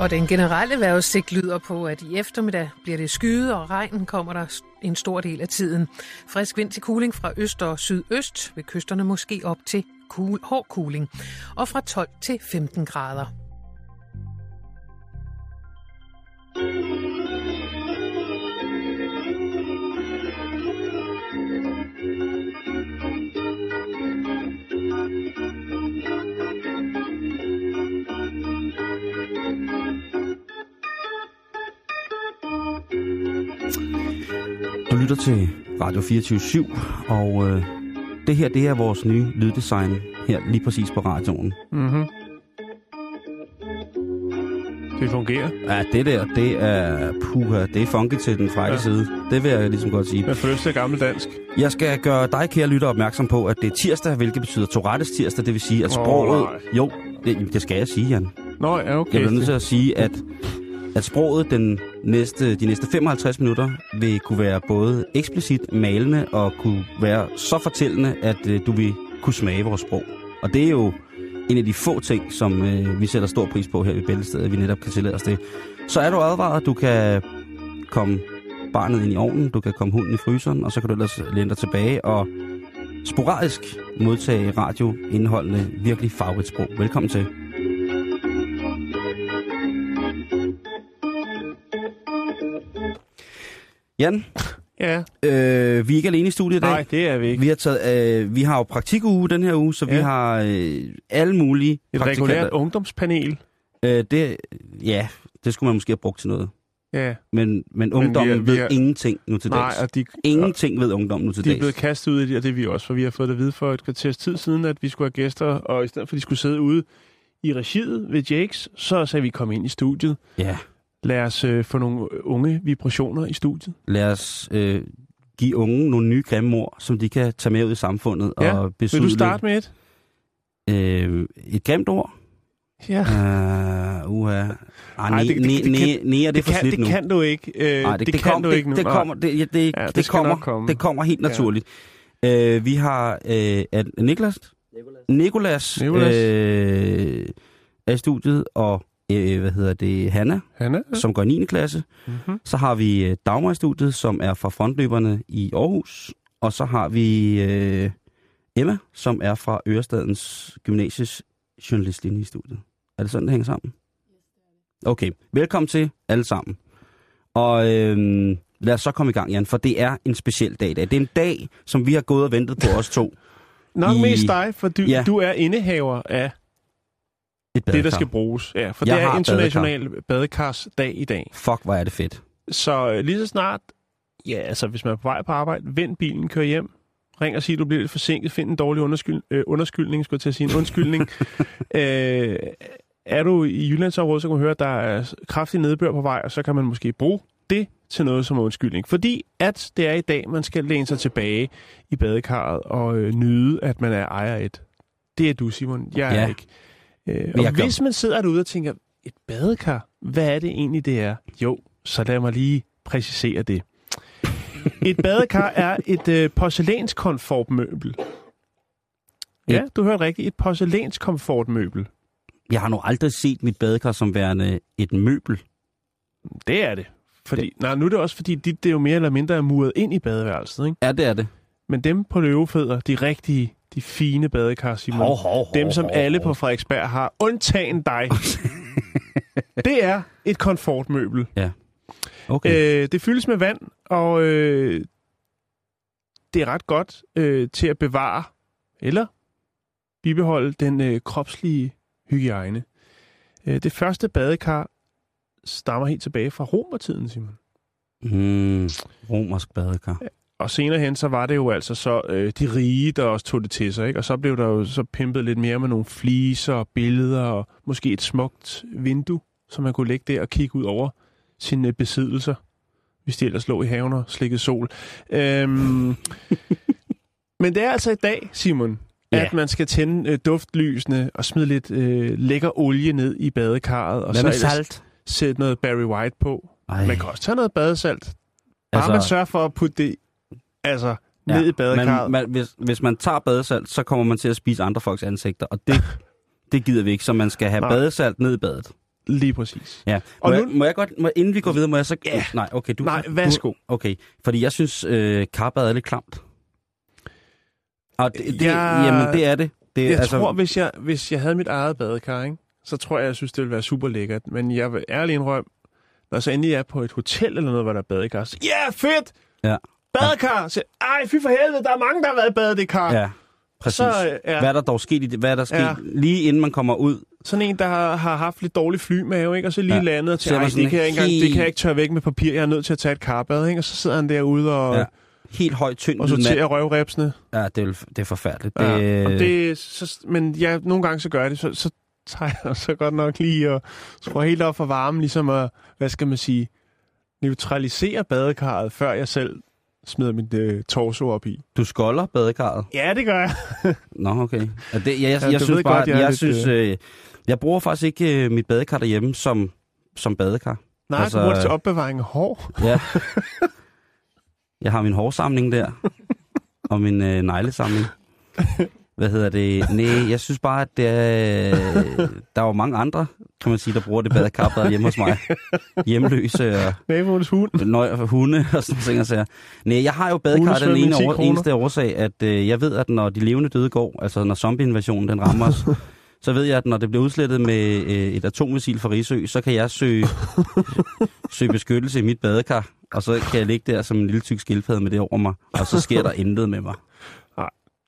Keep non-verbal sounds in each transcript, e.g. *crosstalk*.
Og den generelle vejrudsigt lyder på, at i eftermiddag bliver det skyet, og regnen kommer der en stor del af tiden. Frisk vind til kuling fra øst og sydøst, ved kysterne måske op til kul, hård kuling, og fra 12 til 15 grader. Du lytter til Radio 24 og øh, det her det er vores nye lyddesign her lige præcis på radioen. Mm-hmm. Det fungerer. Ja, det der, det er puha, det er funky til den frække ja. side. Det vil jeg ligesom godt sige. Jeg føles det gammeldansk. Jeg skal gøre dig, kære lytter, opmærksom på, at det er tirsdag, hvilket betyder Tourettes tirsdag. Det vil sige, at sproget... Oh, jo, det, det skal jeg sige, Jan. Nå, ja, okay. Jeg bliver nødt til at sige, at at sproget den næste, de næste 55 minutter vil kunne være både eksplicit malende og kunne være så fortællende, at øh, du vil kunne smage vores sprog. Og det er jo en af de få ting, som øh, vi sætter stor pris på her i Bæltestedet, at vi netop kan tillade os det. Så er du advaret, du kan komme barnet ind i ovnen, du kan komme hunden i fryseren, og så kan du ellers læne dig tilbage og sporadisk modtage radioindholdende virkelig favoritsprog. Velkommen til. Jan? Ja. Øh, vi er ikke alene i studiet i dag. Nej, det er vi ikke. Vi har, taget, øh, vi har jo praktikuge den her uge, så ja. vi har øh, alle mulige Et regulært ungdomspanel. Øh, det, ja, det skulle man måske have brugt til noget. Ja. Men, men ungdommen men vi er, vi er, ved ingenting nu til nej, dags. de, ingenting ved ungdommen nu til de dags. De er blevet kastet ud i det, og det er vi også, for vi har fået det at vide for et kvarters tid siden, at vi skulle have gæster, og i stedet for at de skulle sidde ude i regiet ved Jakes, så sagde vi, kom ind i studiet. Ja. Lad os øh, få nogle unge vibrationer i studiet. Lad os øh, give unge nogle nye grimme ord, som de kan tage med ud i samfundet. Ja. Og Vil du starte med et? Øh, et grimt ord? Ja. Uh, uha. Ah, nej, det, det, det, det, det, det, det, kan, det nu. kan du ikke. Øh, Nej, det, det, det, kan kom, du det, ikke nu. Det kommer, det, ja, det, ja, det, det, kommer, komme. det kommer helt naturligt. Ja. Uh, vi har uh, Niklas, Nikolas, Nikolas. Øh, er i studiet, og øh, hvad hedder det, Hanna, Hanna ja. som går i 9. klasse. Mm-hmm. Så har vi øh, Dagmar i studiet, som er fra frontløberne i Aarhus. Og så har vi øh, Emma, som er fra Ørestadens Gymnasies journalistlinje i studiet. Er det sådan, det hænger sammen? Okay, velkommen til alle sammen. Og øh, lad os så komme i gang, Jan, for det er en speciel dag i dag. Det er en dag, som vi har gået og ventet på os to. Nok I- mest dig, for du, Ja. du er indehaver af Et det, der badekar. skal bruges. Ja, for Jeg det er international badekarsdag i dag. Fuck, hvor er det fedt. Så øh, lige så snart, ja, altså hvis man er på vej på arbejde, vend bilen, kør hjem, ring og sig, du bliver lidt forsinket, find en dårlig underskyld, øh, undskyldning, skulle jeg til at sige, en undskyldning. *laughs* øh, er du i Jyllandsområdet, så kan man høre, at der er kraftig nedbør på vej, og så kan man måske bruge det til noget som undskyldning. Fordi at det er i dag, man skal læne sig tilbage i badekarret og øh, nyde, at man er ejer et. Det er du, Simon. Jeg er Ja. ikke. Øh, og gør- hvis man sidder derude og tænker, et badekar, hvad er det egentlig, det er? Jo, så lad mig lige præcisere det. *laughs* Et badekar er et øh, porcelænskomfortmøbel. Ja, du hørte rigtigt. Et porcelænskomfortmøbel. Jeg har nu aldrig set mit badekar som værende et møbel. Det er det. Fordi, nej, nu er det også fordi, dit det er jo mere eller mindre er muret ind i badeværelset. Ikke? Ja, det er det. Men dem på løvefødder, de rigtige, de fine badekar, Simon. Hov, hov, hov, dem, som hov, alle hov. på Frederiksberg har, undtagen dig. *laughs* det er et komfortmøbel. Okay. Øh, det fyldes med vand, og øh, det er ret godt øh, til at bevare eller bibeholde den øh, kropslige hygiejne. Øh, det første badekar stammer helt tilbage fra romertiden, Simon. Mm, romersk badekar. Og senere hen, så var det jo altså så øh, de rige, der også tog det til sig, ikke? Og så blev der jo så pimpet lidt mere med nogle fliser og billeder og måske et smukt vindue, som man kunne lægge der og kigge ud over sine besiddelser, hvis de ellers lå i haven og slikkede sol. Øhm, *laughs* men det er altså i dag, Simon, Ja. at man skal tænde øh, duftlysene og smide lidt øh, lækker olie ned i badekarret, og Hvad så med salt? sætte noget Barry White på. Ej, Man kan også tage noget badesalt. Bare altså, man sørger for at putte det altså, ned i badekarret. Man, man, hvis, hvis man tager badesalt, så kommer man til at spise andre folks ansigter, og det, *laughs* det gider vi ikke, så man skal have Nej. badesalt ned i badet. Lige præcis. Ja. Må, Og jeg, nu- må jeg godt, må, inden vi går videre, må jeg så... Ja. Nej, okay. Du, Nej, du, værsgo. Okay, fordi jeg synes, øh, karbad er lidt klamt. Og det, det, Jeg- Jamen, det er det. det Jeg altså, tror, hvis jeg, hvis jeg havde mit eget badekar, ikke, så tror jeg, jeg synes, det ville være super lækkert. Men jeg vil ærligt indrømme, når jeg så endelig er på et hotel eller noget, hvor der er badekar, så ja, yeah, fedt! Ja. Badekar! Så, Ej, fy for helvede, der er mange, der har været i badekar. Ja, præcis. Så, øh, ja. Hvad er der dog sket i det? Hvad er der sket Ja. lige inden man kommer ud? Sådan en, der har, har haft lidt dårlig flymave, ikke? og så lige Ja. landet og er tænker, man "Ej, sådan det kan, jeg ikke engang, det kan jeg ikke tørre væk med papir, jeg er nødt til at tage et karbad, ikke? og så sidder han derude og, Ja. Helt højt, tynd og sorterer røvrepsene. Ja, det er, det er forfærdeligt. Ja. Det, Og det, så, men ja, nogle gange så gør jeg det, så, så tager jeg så godt nok lige og skruer helt op for varmen, ligesom at, hvad skal man sige, neutralisere badekarret, før jeg selv smider mit øh, torso op i. Du skolder badekarret? Ja, det gør jeg. *laughs* Nå, okay. Ja, det, jeg, jeg, Ja, jeg du synes bare, godt, jeg jeg, lidt, synes, øh, jeg bruger faktisk ikke øh, mit badekar derhjemme som, som badekar. Nej, Altså, du bruger det til opbevaring af hår. Ja. *laughs* jeg har min hårsamling der, *laughs* og min øh, neglesamling. Hvad hedder det? Nej, jeg synes bare, at det er, der er jo mange andre, kan man sige, der bruger det badekar hjemme hos mig. Hjemløse og Naboens hund. nøj, hunde og sådan ting. og sager. Nej, jeg har jo badekar af den ene 10 over, eneste årsag, at øh, jeg ved, at når de levende døde går, altså når zombie-invasionen den rammer os, *laughs* så ved jeg, at når det bliver udslettet med øh, et atommissil fra Rigsø, så kan jeg søge, *laughs* søge beskyttelse i mit badekar, og så kan jeg ligge der som en lille tyk skildpadde med det over mig, og så sker der intet med mig.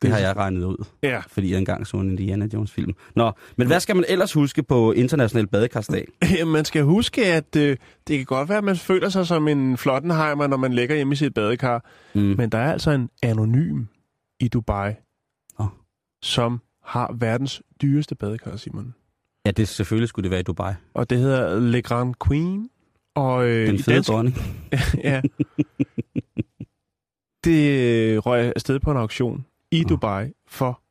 Det har jeg regnet ud, Ja. fordi jeg engang så en Indiana Jones-film. Nå, men hvad skal man ellers huske på International Badekarsdag? *laughs* Man skal huske, at øh, det kan godt være, at man føler sig som en flottenheimer, når man ligger hjemme i sit badekar. Mm. Men der er altså en anonym i Dubai, Nå. som har verdens dyreste badekar, Simon. Ja, det selvfølgelig skulle det være i Dubai. Og det hedder Le Grand Queen. Og øh, Den fede dansk, dronning. *laughs* ja. Det øh, røg afsted på en auktion i. Dubai for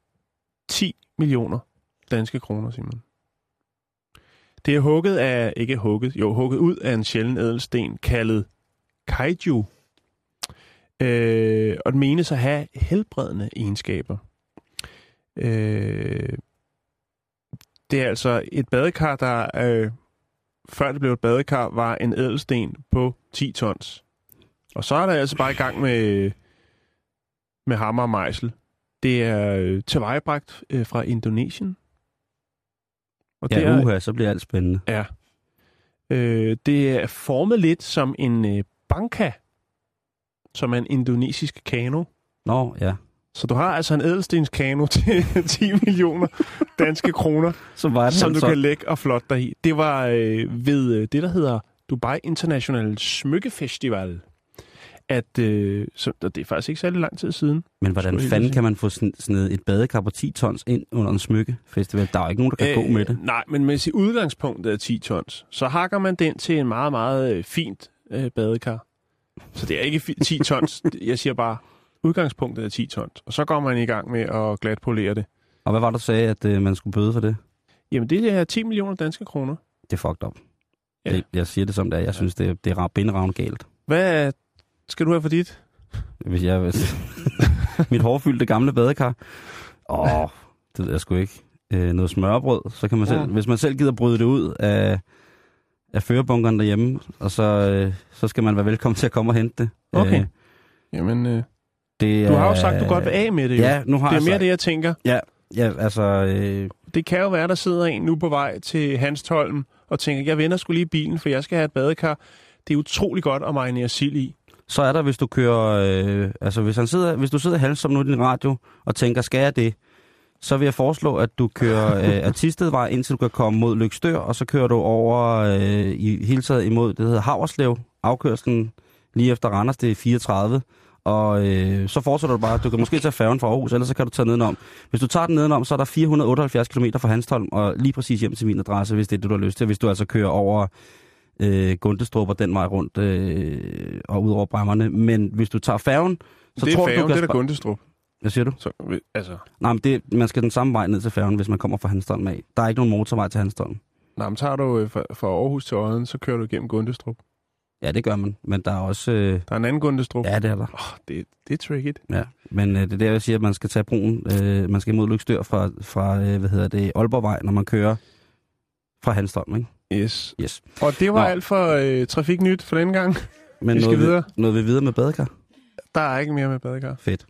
10 millioner danske kroner, Simon. Det er hugget af, ikke hugget, jo hugget ud af en sjælden ædelsten kaldet kaiju. Øh, og den menes at have helbredende egenskaber. Øh, det er altså et badekar, der øh, før det blev et badekar, var en ædelsten på 10 tons. Og så er der altså bare i gang med, med hammer og mejsel. Det er øh, tilvejebragt øh, fra Indonesien. Og det Ja, er, uha, så bliver alt spændende. Ja. Øh, det er formet lidt som en øh, banka, som er en indonesisk kano. Nå, ja. Så du har altså en ædelstenskano *laughs* til 10 millioner danske kroner, Så var som du altså. kan lægge og flotte dig i. Det var øh, ved øh, det, der hedder Dubai International Smykkefestival. At, øh, så, og det er faktisk ikke særlig lang tid siden. Men hvordan fanden kan man få sådan, sådan et badekar på 10 tons ind under en smykkefestival? Der er jo ikke nogen, der kan øh, gå med det. Nej, men hvis i udgangspunktet er 10 tons, så hakker man den til en meget, meget øh, fint øh, badekar. Så det er ikke fi- 10 tons. *laughs* Jeg siger bare, udgangspunktet er 10 tons. Og så går man i gang med at glatpolere det. Og hvad var der, du sagde, at øh, man skulle bøde for det? Jamen, det er 10 millioner danske kroner. Det er fucked up. Ja. Ja. Det, jeg siger det som det er. Jeg synes, det, er- det er benravn galt. Hvad skal du have for dit? Hvis jeg... Hvis, *laughs* mit hårfyldte gamle badekar. Åh, det ved jeg sgu ikke. Øh, noget smørbrød, så kan man selv... Ja. Hvis man selv gider bryde det ud af, af førebunkeren derhjemme, og så, øh, så skal man være velkommen til at komme og hente det. Okay. Øh, Jamen, øh, det du har jo sagt, du godt vil af med det. Jo. Ja, nu har det er mere sagt- det, jeg tænker. Ja, altså... Øh, Det kan jo være, der sidder en nu på vej til Hanstholm og tænker, jeg vender skulle lige bilen, for jeg skal have et badekar. Det er utrolig godt at marinere sild i. så er der, hvis du kører... Øh, altså, hvis, han sidder, hvis du sidder halvsom nu i din radio og tænker, skal jeg det? Så vil jeg foreslå, at du kører *laughs* øh, Artistedvej, indtil du kan komme mod Lykstør, og så kører du over øh, i hele taget imod, det hedder Havreslev, afkørslen lige efter Randers, det er 34. Og øh, så fortsætter du bare, du kan måske tage færgen fra Aarhus, ellers så kan du tage nedenom. Hvis du tager den nedenom, så er der 478 km fra Hanstholm, og lige præcis hjem til min adresse, hvis det er det, du har lyst til. Hvis du altså kører over øh, Gundestrup og den vej rundt øh, og ud over Bremmerne. Men hvis du tager færgen, så det er tror færgen, du, du det kan... er der spa- Gundestrup. Hvad siger du? Så, altså, Nej, men det, man skal den samme vej ned til færgen, hvis man kommer fra Hanstholm af. Der er ikke nogen motorvej til Hanstholm. nej, men tager du øh, fra, fra Aarhus til Odden, så kører du igennem Gundestrup. Ja, det gør man. Men der er også... Øh, Der er en anden Gundestrup. ja, det er der. Oh, det, det er tricky. Ja. Men øh, det er der, jeg siger, at man skal tage broen. Øh, man skal imod Lykstør fra, fra øh, hvad hedder det, Aalborgvej, når man kører fra Hanstholm, ikke? Yes. Yes. Og det var Nå. alt for øh, Trafiknyt for den gang. Men Vi skal noget, videre. noget vi videre med badekar? Der er ikke mere med badekar. Fedt.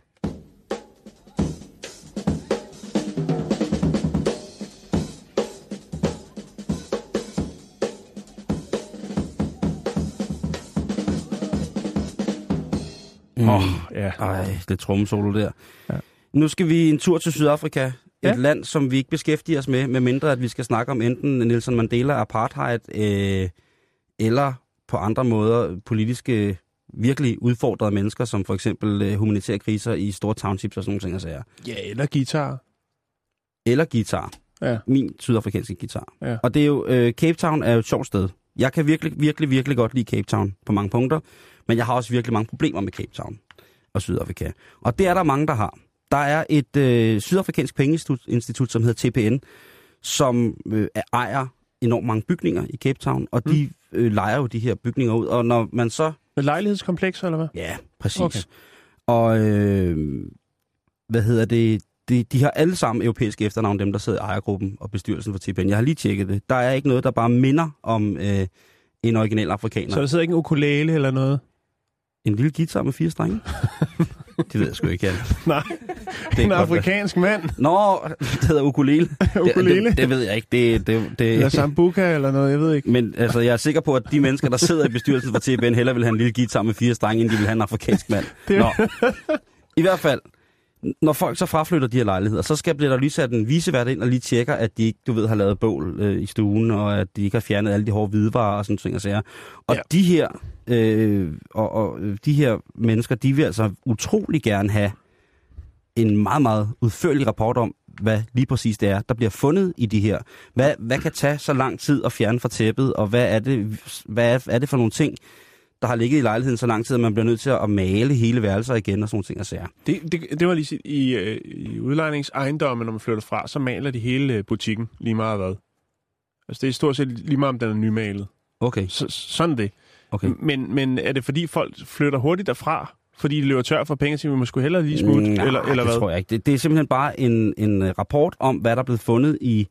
Mm. Åh, oh, ja. Ej, det trommesolo der. Ja. Nu skal vi en tur til Sydafrika. Et Ja. land, som vi ikke beskæftiger os med, med mindre at vi skal snakke om enten Nelson Mandela apartheid, øh, eller på andre måder politiske, virkelig udfordrede mennesker, som for eksempel øh, humanitære kriser i store townships og sådan nogle ting og sager. Ja, eller guitar. Eller guitar. Ja. Min sydafrikanske guitar. Ja. Og det er jo, øh, Cape Town er jo et sjovt sted. Jeg kan virkelig, virkelig, virkelig godt lide Cape Town på mange punkter, men jeg har også virkelig mange problemer med Cape Town og Sydafrika. Og det er der mange, der har. Der er et øh, sydafrikansk pengeinstitut, som hedder TPN, som øh, ejer enormt mange bygninger i Cape Town, og de øh, lejer jo de her bygninger ud. Og når man så Med lejlighedskomplekser, eller hvad? Ja, præcis. Okay. Og øh, hvad hedder det? De, de har alle sammen europæiske efternavn, dem der sidder i ejergruppen og bestyrelsen for TPN. Jeg har lige tjekket det. Der er ikke noget, der bare minder om øh, en original afrikaner. Så der sidder ikke en ukulele eller noget? En lille guitar med fire strenge? *laughs* det ved jeg sgu ikke, Jan. Nej, Det er en godt, afrikansk mand. Nå, det hedder ukulele. *laughs* ukulele. Det, det, det ved jeg ikke. Det, det, det, Eller sambuca eller noget, jeg ved ikke. Men altså, jeg er sikker på, at de mennesker, der sidder i bestyrelsen for TPN, hellere vil have en lille guitar med fire strenge, end de vil have en afrikansk mand. *laughs* Det- Nå. I hvert fald, når folk så fraflytter de her lejligheder, så skal bliver der lige sat en visevært ind og lige tjekker, at de ikke, du ved, har lavet bål øh, i stuen, og at de ikke har fjernet alle de hårde hvidevarer og sådan ting og sager. Og Ja. de her øh, og, og øh, de her mennesker, de vil altså utrolig gerne have en meget, meget udførlig rapport om, hvad lige præcis det er, der bliver fundet i de her. Hvad, hvad kan tage så lang tid at fjerne fra tæppet, og hvad er det, hvad er, er det for nogle ting, der har ligget i lejligheden så lang tid, at man bliver nødt til at male hele værelser igen og sådan ting og sager. Det, det, det var lige sit, i, øh, i udlejningsejendomme, når man flytter fra, så maler de hele øh, butikken lige meget hvad. Altså det er stort set lige meget, om den er nymalet. Okay, Så, sådan det. okay. Men, men er det fordi folk flytter hurtigt derfra, fordi de løber tør for penge, så vi må sgu hellere lige smutte, Nej, eller, eller det hvad? tror jeg ikke. Det, det er simpelthen bare en, en øh, rapport om, hvad der er blevet fundet i,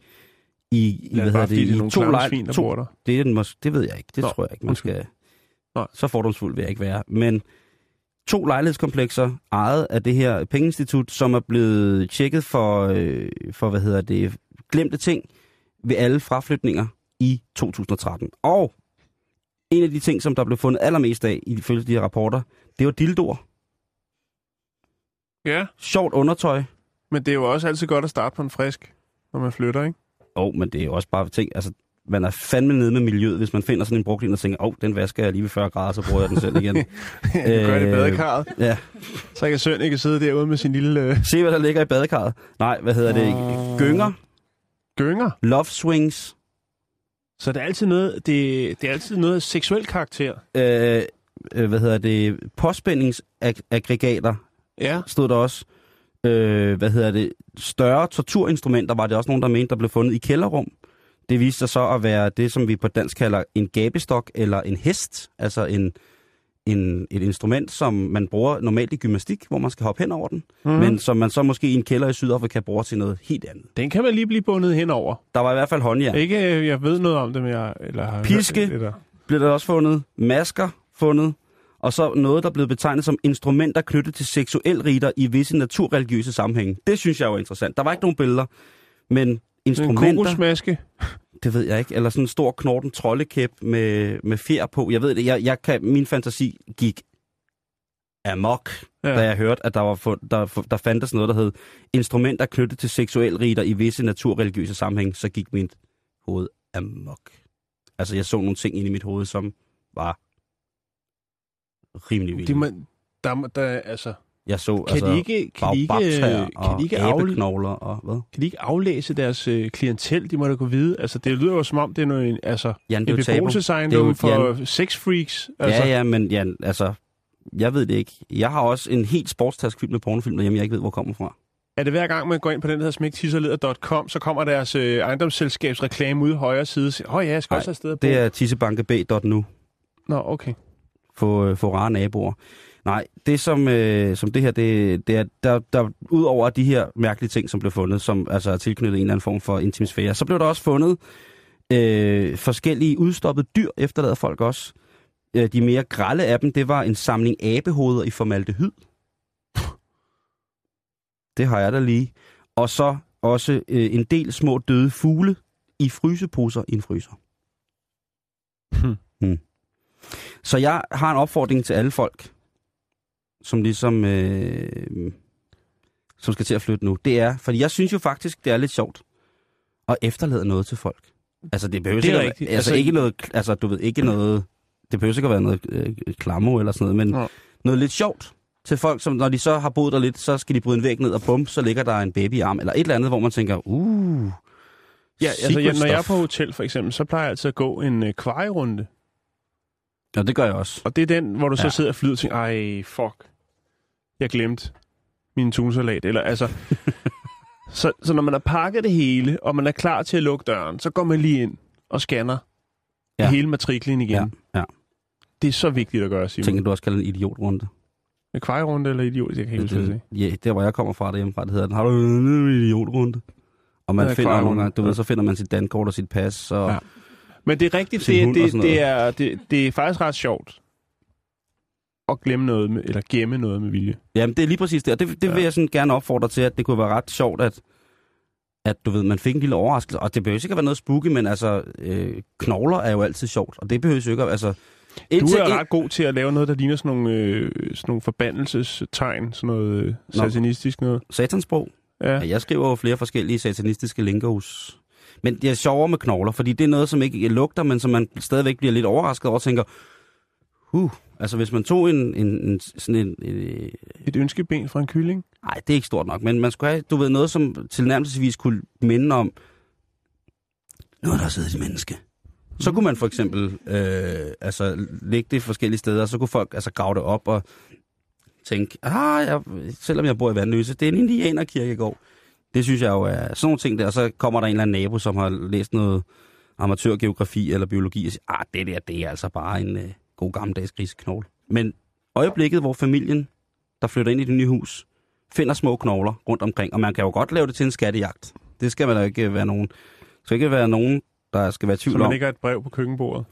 i, i Eller hvad hedder det, i to, lej, svin, der to bor der? Det, er den det ved jeg ikke. Det Nå, tror jeg ikke, man skal... Nej. Så fordomsfuld vil jeg ikke være. Men to lejlighedskomplekser ejet af det her pengeinstitut, som er blevet tjekket for, øh, for hvad hedder det, glemte ting ved alle fraflytninger i 2013. Og en af de ting, som der blev fundet allermest af i følge de her rapporter, det var dildoer. Ja, Sjovt undertøj. men det er jo også altid godt at starte på en frisk, når man flytter, ikke? Åh, oh, men det er jo også bare ting, altså man er fandme nede med miljøet, hvis man finder sådan en brugt en og tænker, åh, oh, den vasker jeg lige ved 40 grader, så bruger jeg den selv igen. *laughs* du gør det i Øh, badekarret, ja, så kan Søren ikke sidde derude med sin lille øh, se hvad der ligger i badekarret. Nej, hvad hedder det? Gynger, gynger. love swings, Så det er altid noget, det, det er altid noget seksuel karakter. øh, øh, hvad hedder det? Påspændingsaggregater Ja. stod der også. Øh, hvad hedder det? Større torturinstrumenter var det også nogen, der mente, der blev fundet i kælderrum. Det viste sig så at være det, som vi på dansk kalder en gabestok eller en hest. Altså en, en, et instrument, som man bruger normalt i gymnastik, hvor man skal hoppe hen over den. Mm. Men som man så måske i en kælder i Sydafrika bruger til noget helt andet. Den kan man lige blive bundet henover. Der var i hvert fald håndjern. Ikke, øh, jeg ved noget om det, men jeg... Eller Piske. af- Blev der også fundet masker fundet. Og så noget, der blev betegnet som instrumenter knyttet til seksuel riter i visse naturreligiøse sammenhænge. Det synes jeg var interessant. Der var ikke nogen billeder, men En instrumenter... kokosmaske. Det ved jeg ikke. Eller sådan en stor knorten troldekæp med, med fjer på. Jeg ved det. Jeg, jeg kan, min fantasi gik amok, ja. da jeg hørte, at der, var fund, der, der fandtes noget, der hed instrumenter knyttet til seksuel riter i visse naturreligiøse sammenhæng. Så gik mit hoved amok. Altså, jeg så nogle ting ind i mit hoved, som var rimelig vilde. De må, der, der, altså, Jeg så kan altså de ikke, kan de ikke, kan og de ikke, afle, æbeknogler og hvad? kan de ikke aflæse deres øh, klientel? De må da kunne vide. Altså, det lyder jo som om, det er noget, altså, Jan, det er en beboelsesejendom Det er jo- for sexfreaks. Altså, Ja, ja, men Jan, altså, jeg ved det ikke. Jeg har også en helt sportstask fyldt med pornofilm derhjemme, jeg ikke ved, hvor kommer fra. Er det hver gang, man går ind på den, der hedder smæktisserleder.com, så kommer deres øh, ejendomsselskabsreklame ude i højre side. Åh oh, ja, jeg skal Nej, også have sted at bo. Det er tissebankeb.nu. Nå, okay. Få, få rare naboer. Nej, det som, øh, som det her, det, det er, der, der, ud over de her mærkelige ting, som blev fundet, som altså er tilknyttet en eller anden form for intimsfære, så blev der også fundet Øh, forskellige udstoppede dyr efterlader folk også. Øh, de mere grælde af dem, det var en samling abehoveder i formaldehyd. Det har jeg da lige. Og så også øh, en del små døde fugle i fryseposer i en fryser. Hmm. Hmm. Så jeg har en opfordring til alle folk, som ligesom øh, som skal til at flytte nu. Det er, fordi jeg synes jo faktisk, det er lidt sjovt at efterlade noget til folk. Altså det behøver Det ikke, rigtigt. altså, Altså, ikke noget, altså du ved, ikke noget, det behøver ikke at være noget øh, klammer eller sådan noget, men Nå. noget lidt sjovt til folk, som når de så har boet der lidt, så skal de bryde en væg ned og bum, så ligger der en baby i arm, eller et eller andet, hvor man tænker, uh, Ja, altså, ja, når jeg er på hotel for eksempel, så plejer jeg altid at gå en øh, kvarerunde. Ja, det gør jeg også. Og det er den, hvor du så Ja. sidder og flyder og tænker, ej, fuck, jeg glemte min tunsalat. Eller altså, *laughs* så, så når man har pakket det hele, og man er klar til at lukke døren, så går man lige ind og scanner Ja. hele matriklen igen. Ja, ja. Det er så vigtigt at gøre, Simon. Tænker du også kalder en idiotrunde? En kvarerunde eller idiot, jeg kan ikke hvad det Ja, der hvor jeg kommer fra derhjemmefra, det hedder den, har du en idiotrunde? Og man finder nogle gange, du ved, Ja. så finder man sit dankort og sit pas, og Ja. Men det er rigtigt, det, det, det, er, det, det er faktisk ret sjovt at glemme noget, med, eller gemme noget med vilje. Jamen, det er lige præcis det, og det, det ja. Vil jeg sådan gerne opfordre til, at det kunne være ret sjovt, at, at du ved, man fik en lille overraskelse, og det behøver ikke at være noget spooky, men altså, øh, knogler er jo altid sjovt, og det behøver ikke at, altså... Du er ret god til at lave noget, der ligner sådan nogle, øh, sådan nogle forbandelsestegn, sådan noget øh, satanistisk noget. Satansprog. Ja. Ja, jeg skriver jo flere forskellige satanistiske lingos. Men det er sjovere med knogler, fordi det er noget, som ikke lugter, men som man stadigvæk bliver lidt overrasket over og tænker, huh, altså hvis man tog en, en, en sådan en, øh, Et ønskeben fra en kylling. nej, det er ikke stort nok, men man skulle have, du ved, noget, som tilnærmelsesvis kunne minde om noget, der har siddet et menneske. Så kunne man for eksempel øh, altså, lægge det forskellige steder, og så kunne folk altså grave det op og tænke, ah, jeg, selvom jeg bor i Vandløse, det er en indianerkirkegård. Det synes jeg jo er sådan nogle ting der, og så kommer der en eller anden nabo, som har læst noget amatørgeografi eller biologi, og siger, ah, det der, det er altså bare en øh, god gammeldags griseknogle. Men øjeblikket, hvor familien, der flytter ind i det nye hus, finder små knogler rundt omkring, og man kan jo godt lave det til en skattejagt. Det skal man da ikke være nogen, skal ikke være nogen, der skal være i Så tvivl man om. ikke har et brev på køkkenbordet.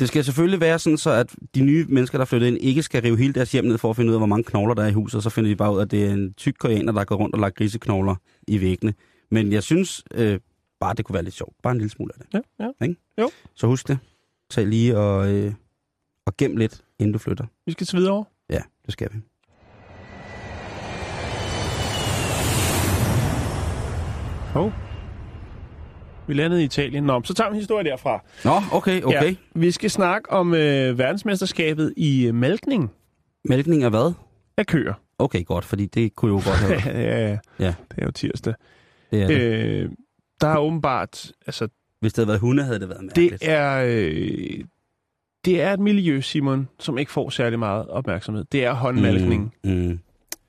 Det skal selvfølgelig være sådan, så at de nye mennesker, der flytter ind, ikke skal rive hele deres hjem ned for at finde ud af, hvor mange knogler der er i huset, og så finder de bare ud af, at det er en tyk koreaner, der går rundt og lager griseknogler i væggene. Men jeg synes øh, bare, det kunne være lidt sjovt. Bare en lille smule af det. Ja, ja. Så husk det. Tag lige og, øh, og gem lidt, inden du flytter. Vi skal til videre. Ja, det skal vi. Hov. Vi landede i Italien. Nå, så tager vi en historie derfra. Nå, okay, okay. Ja, vi skal snakke om øh, verdensmesterskabet i øh, malkning Mælkning af hvad? af køer. Okay, godt, fordi det kunne jo godt *laughs* have været. ja, ja, Ja. Det er jo tirsdag. Det er det. Øh, der er åbenbart... Altså, Hvis det havde været hunde, havde det været mærkeligt. det er... Øh, det er et miljø, Simon, som ikke får særlig meget opmærksomhed. Det er håndmalkning. Mm, mm.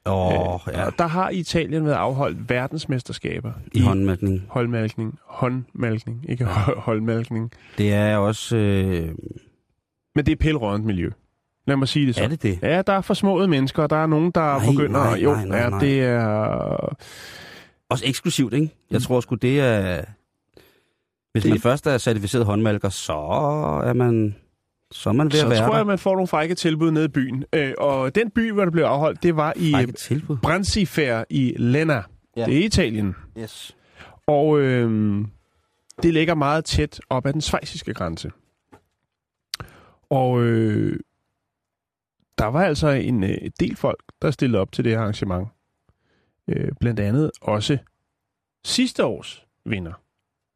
Åh, oh, ja. Og der har Italien været afholdt verdensmesterskaber I håndmælkning. håndmalkning. Håndmalkning, ikke ja. *laughs* holdmalkning. Det er også... Øh, Men det er pillerødent miljø. Lad mig sige det så. er det det? Ja, der er forsmåede mennesker, og der er nogen, der Nej, begynder... nej, jo, nej, nej, ja, nej. det er... Også eksklusivt, ikke? Jeg tror sgu, det er... Hvis Det- man først er certificeret håndmalker, så er man, så er man ved Så at være tror jeg, man får nogle frække tilbud nede i byen. Øh, og den by, hvor det blev afholdt, det var i. Bransifer i Lena. Ja. Ja. Det er Italien. Yes. Og øh, det ligger meget tæt op ad den svejsiske grænse. Og øh, der var altså en øh, del folk, der stillede op til det her arrangement. Øh, blandt andet også sidste års vinder.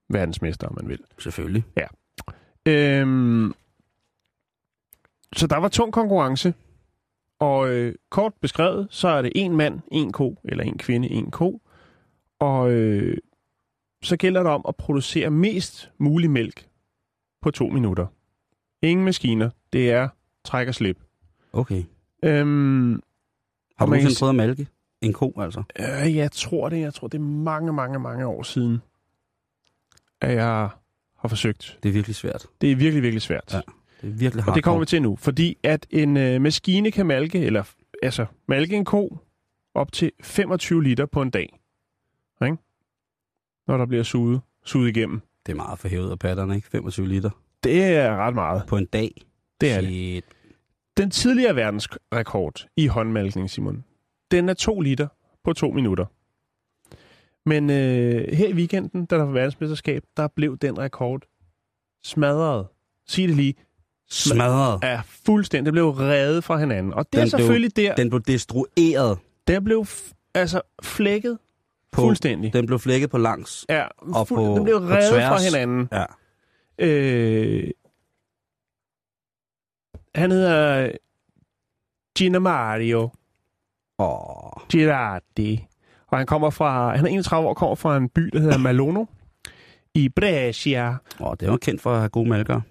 Verdensmester, om man vil. Selvfølgelig. Øhm, så der var tung konkurrence, og øh, kort beskrevet, så er det en mand, en ko, eller en kvinde, en ko, og øh, så gælder det om at producere mest mulig mælk på to minutter. Ingen maskiner, det er træk og slip. Okay. Øhm, Har du nogensinde prøvet at malke? En ko, altså? øh, jeg tror det, jeg tror det er mange, mange, mange år siden, at jeg har forsøgt. Det er virkelig svært. Det er virkelig, virkelig svært. Ja. Det er virkelig Og det kommer vi hardcore. til nu, fordi at en øh, maskine kan malke, eller altså malke en ko op til 25 liter på en dag. Ikke? Når der bliver suget, suget igennem. Det er meget for hævet af patterne, ikke? 25 liter Det er ret meget. på en dag. Det er det. Shit. Den tidligere verdensrekord i håndmalkning, Simon, den er 2 liter på 2 minutter. Men øh, her i weekenden, da der var verdensmesterskab, der blev den rekord smadret. Sig det lige. Smadret. Er fuldstændig. Det blev revet fra hinanden. Og det er Den blev- selvfølgelig der, Den blev destrueret. der blev altså flækket På, fuldstændig. Den blev flækket på langs. Ja, og på- den blev på revet fra hinanden. Ja. Øh, han hedder Gina Mario Åh, Girardi. Og han kommer fra, han er 31 år, kommer fra en by, der hedder Malono i Brescia. åh, det var kendt for at have gode malker.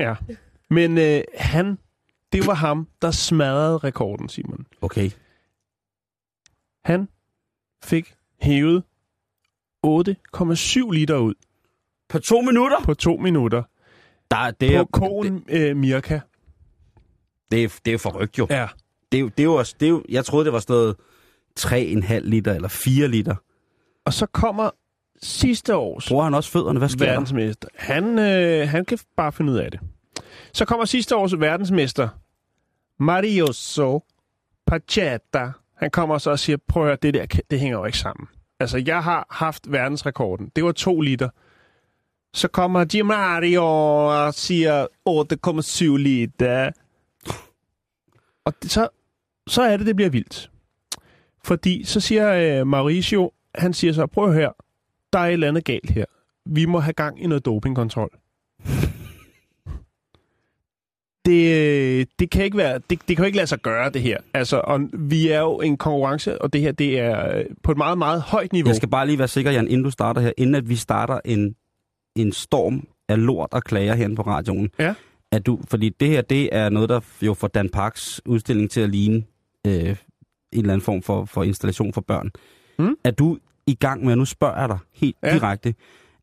Ja. Men øh, han, det var ham, der smadrede rekorden, Simon. Okay. Han fik hævet 8,7 liter ud På to minutter? på to minutter Der, det, er, på konen øh, Mirka. det, er, det er jo forrygt jo. Ja. Det, er det, er jo også, det er jo, jeg troede, det var sådan noget 3,5 liter eller 4 liter. Og så kommer sidste års Bruger han også fødderne? Hvad sker der? verdensmester. Han, øh, han kan bare finde ud af det. Så kommer sidste års verdensmester, Marioso Pacheta. Han kommer så og siger, prøv at høre, det der, det hænger jo ikke sammen. Altså, jeg har haft verdensrekorden. Det var to liter. Så kommer Di Mario og siger, 8,7 liter. Og det, så, så er det, det bliver vildt. Fordi så siger øh, Mauricio, han siger så, prøv her, der er et eller andet galt her. Vi må have gang i noget dopingkontrol. Det, det kan ikke være, det, det kan jo ikke lade sig gøre, det her. Altså, og vi er jo en konkurrence, og det her, det er øh, på et meget, meget højt niveau. Jeg skal bare lige være sikker, Jan, inden du starter her, inden at vi starter en, en storm af lort og klager herinde på radioen. Ja. At du, fordi det her, det er noget, der jo får Dan Parks udstilling til at ligne øh, en eller anden form for, for installation for børn. Mm. Er du i gang med, og nu spørger jeg dig helt Ja. direkte,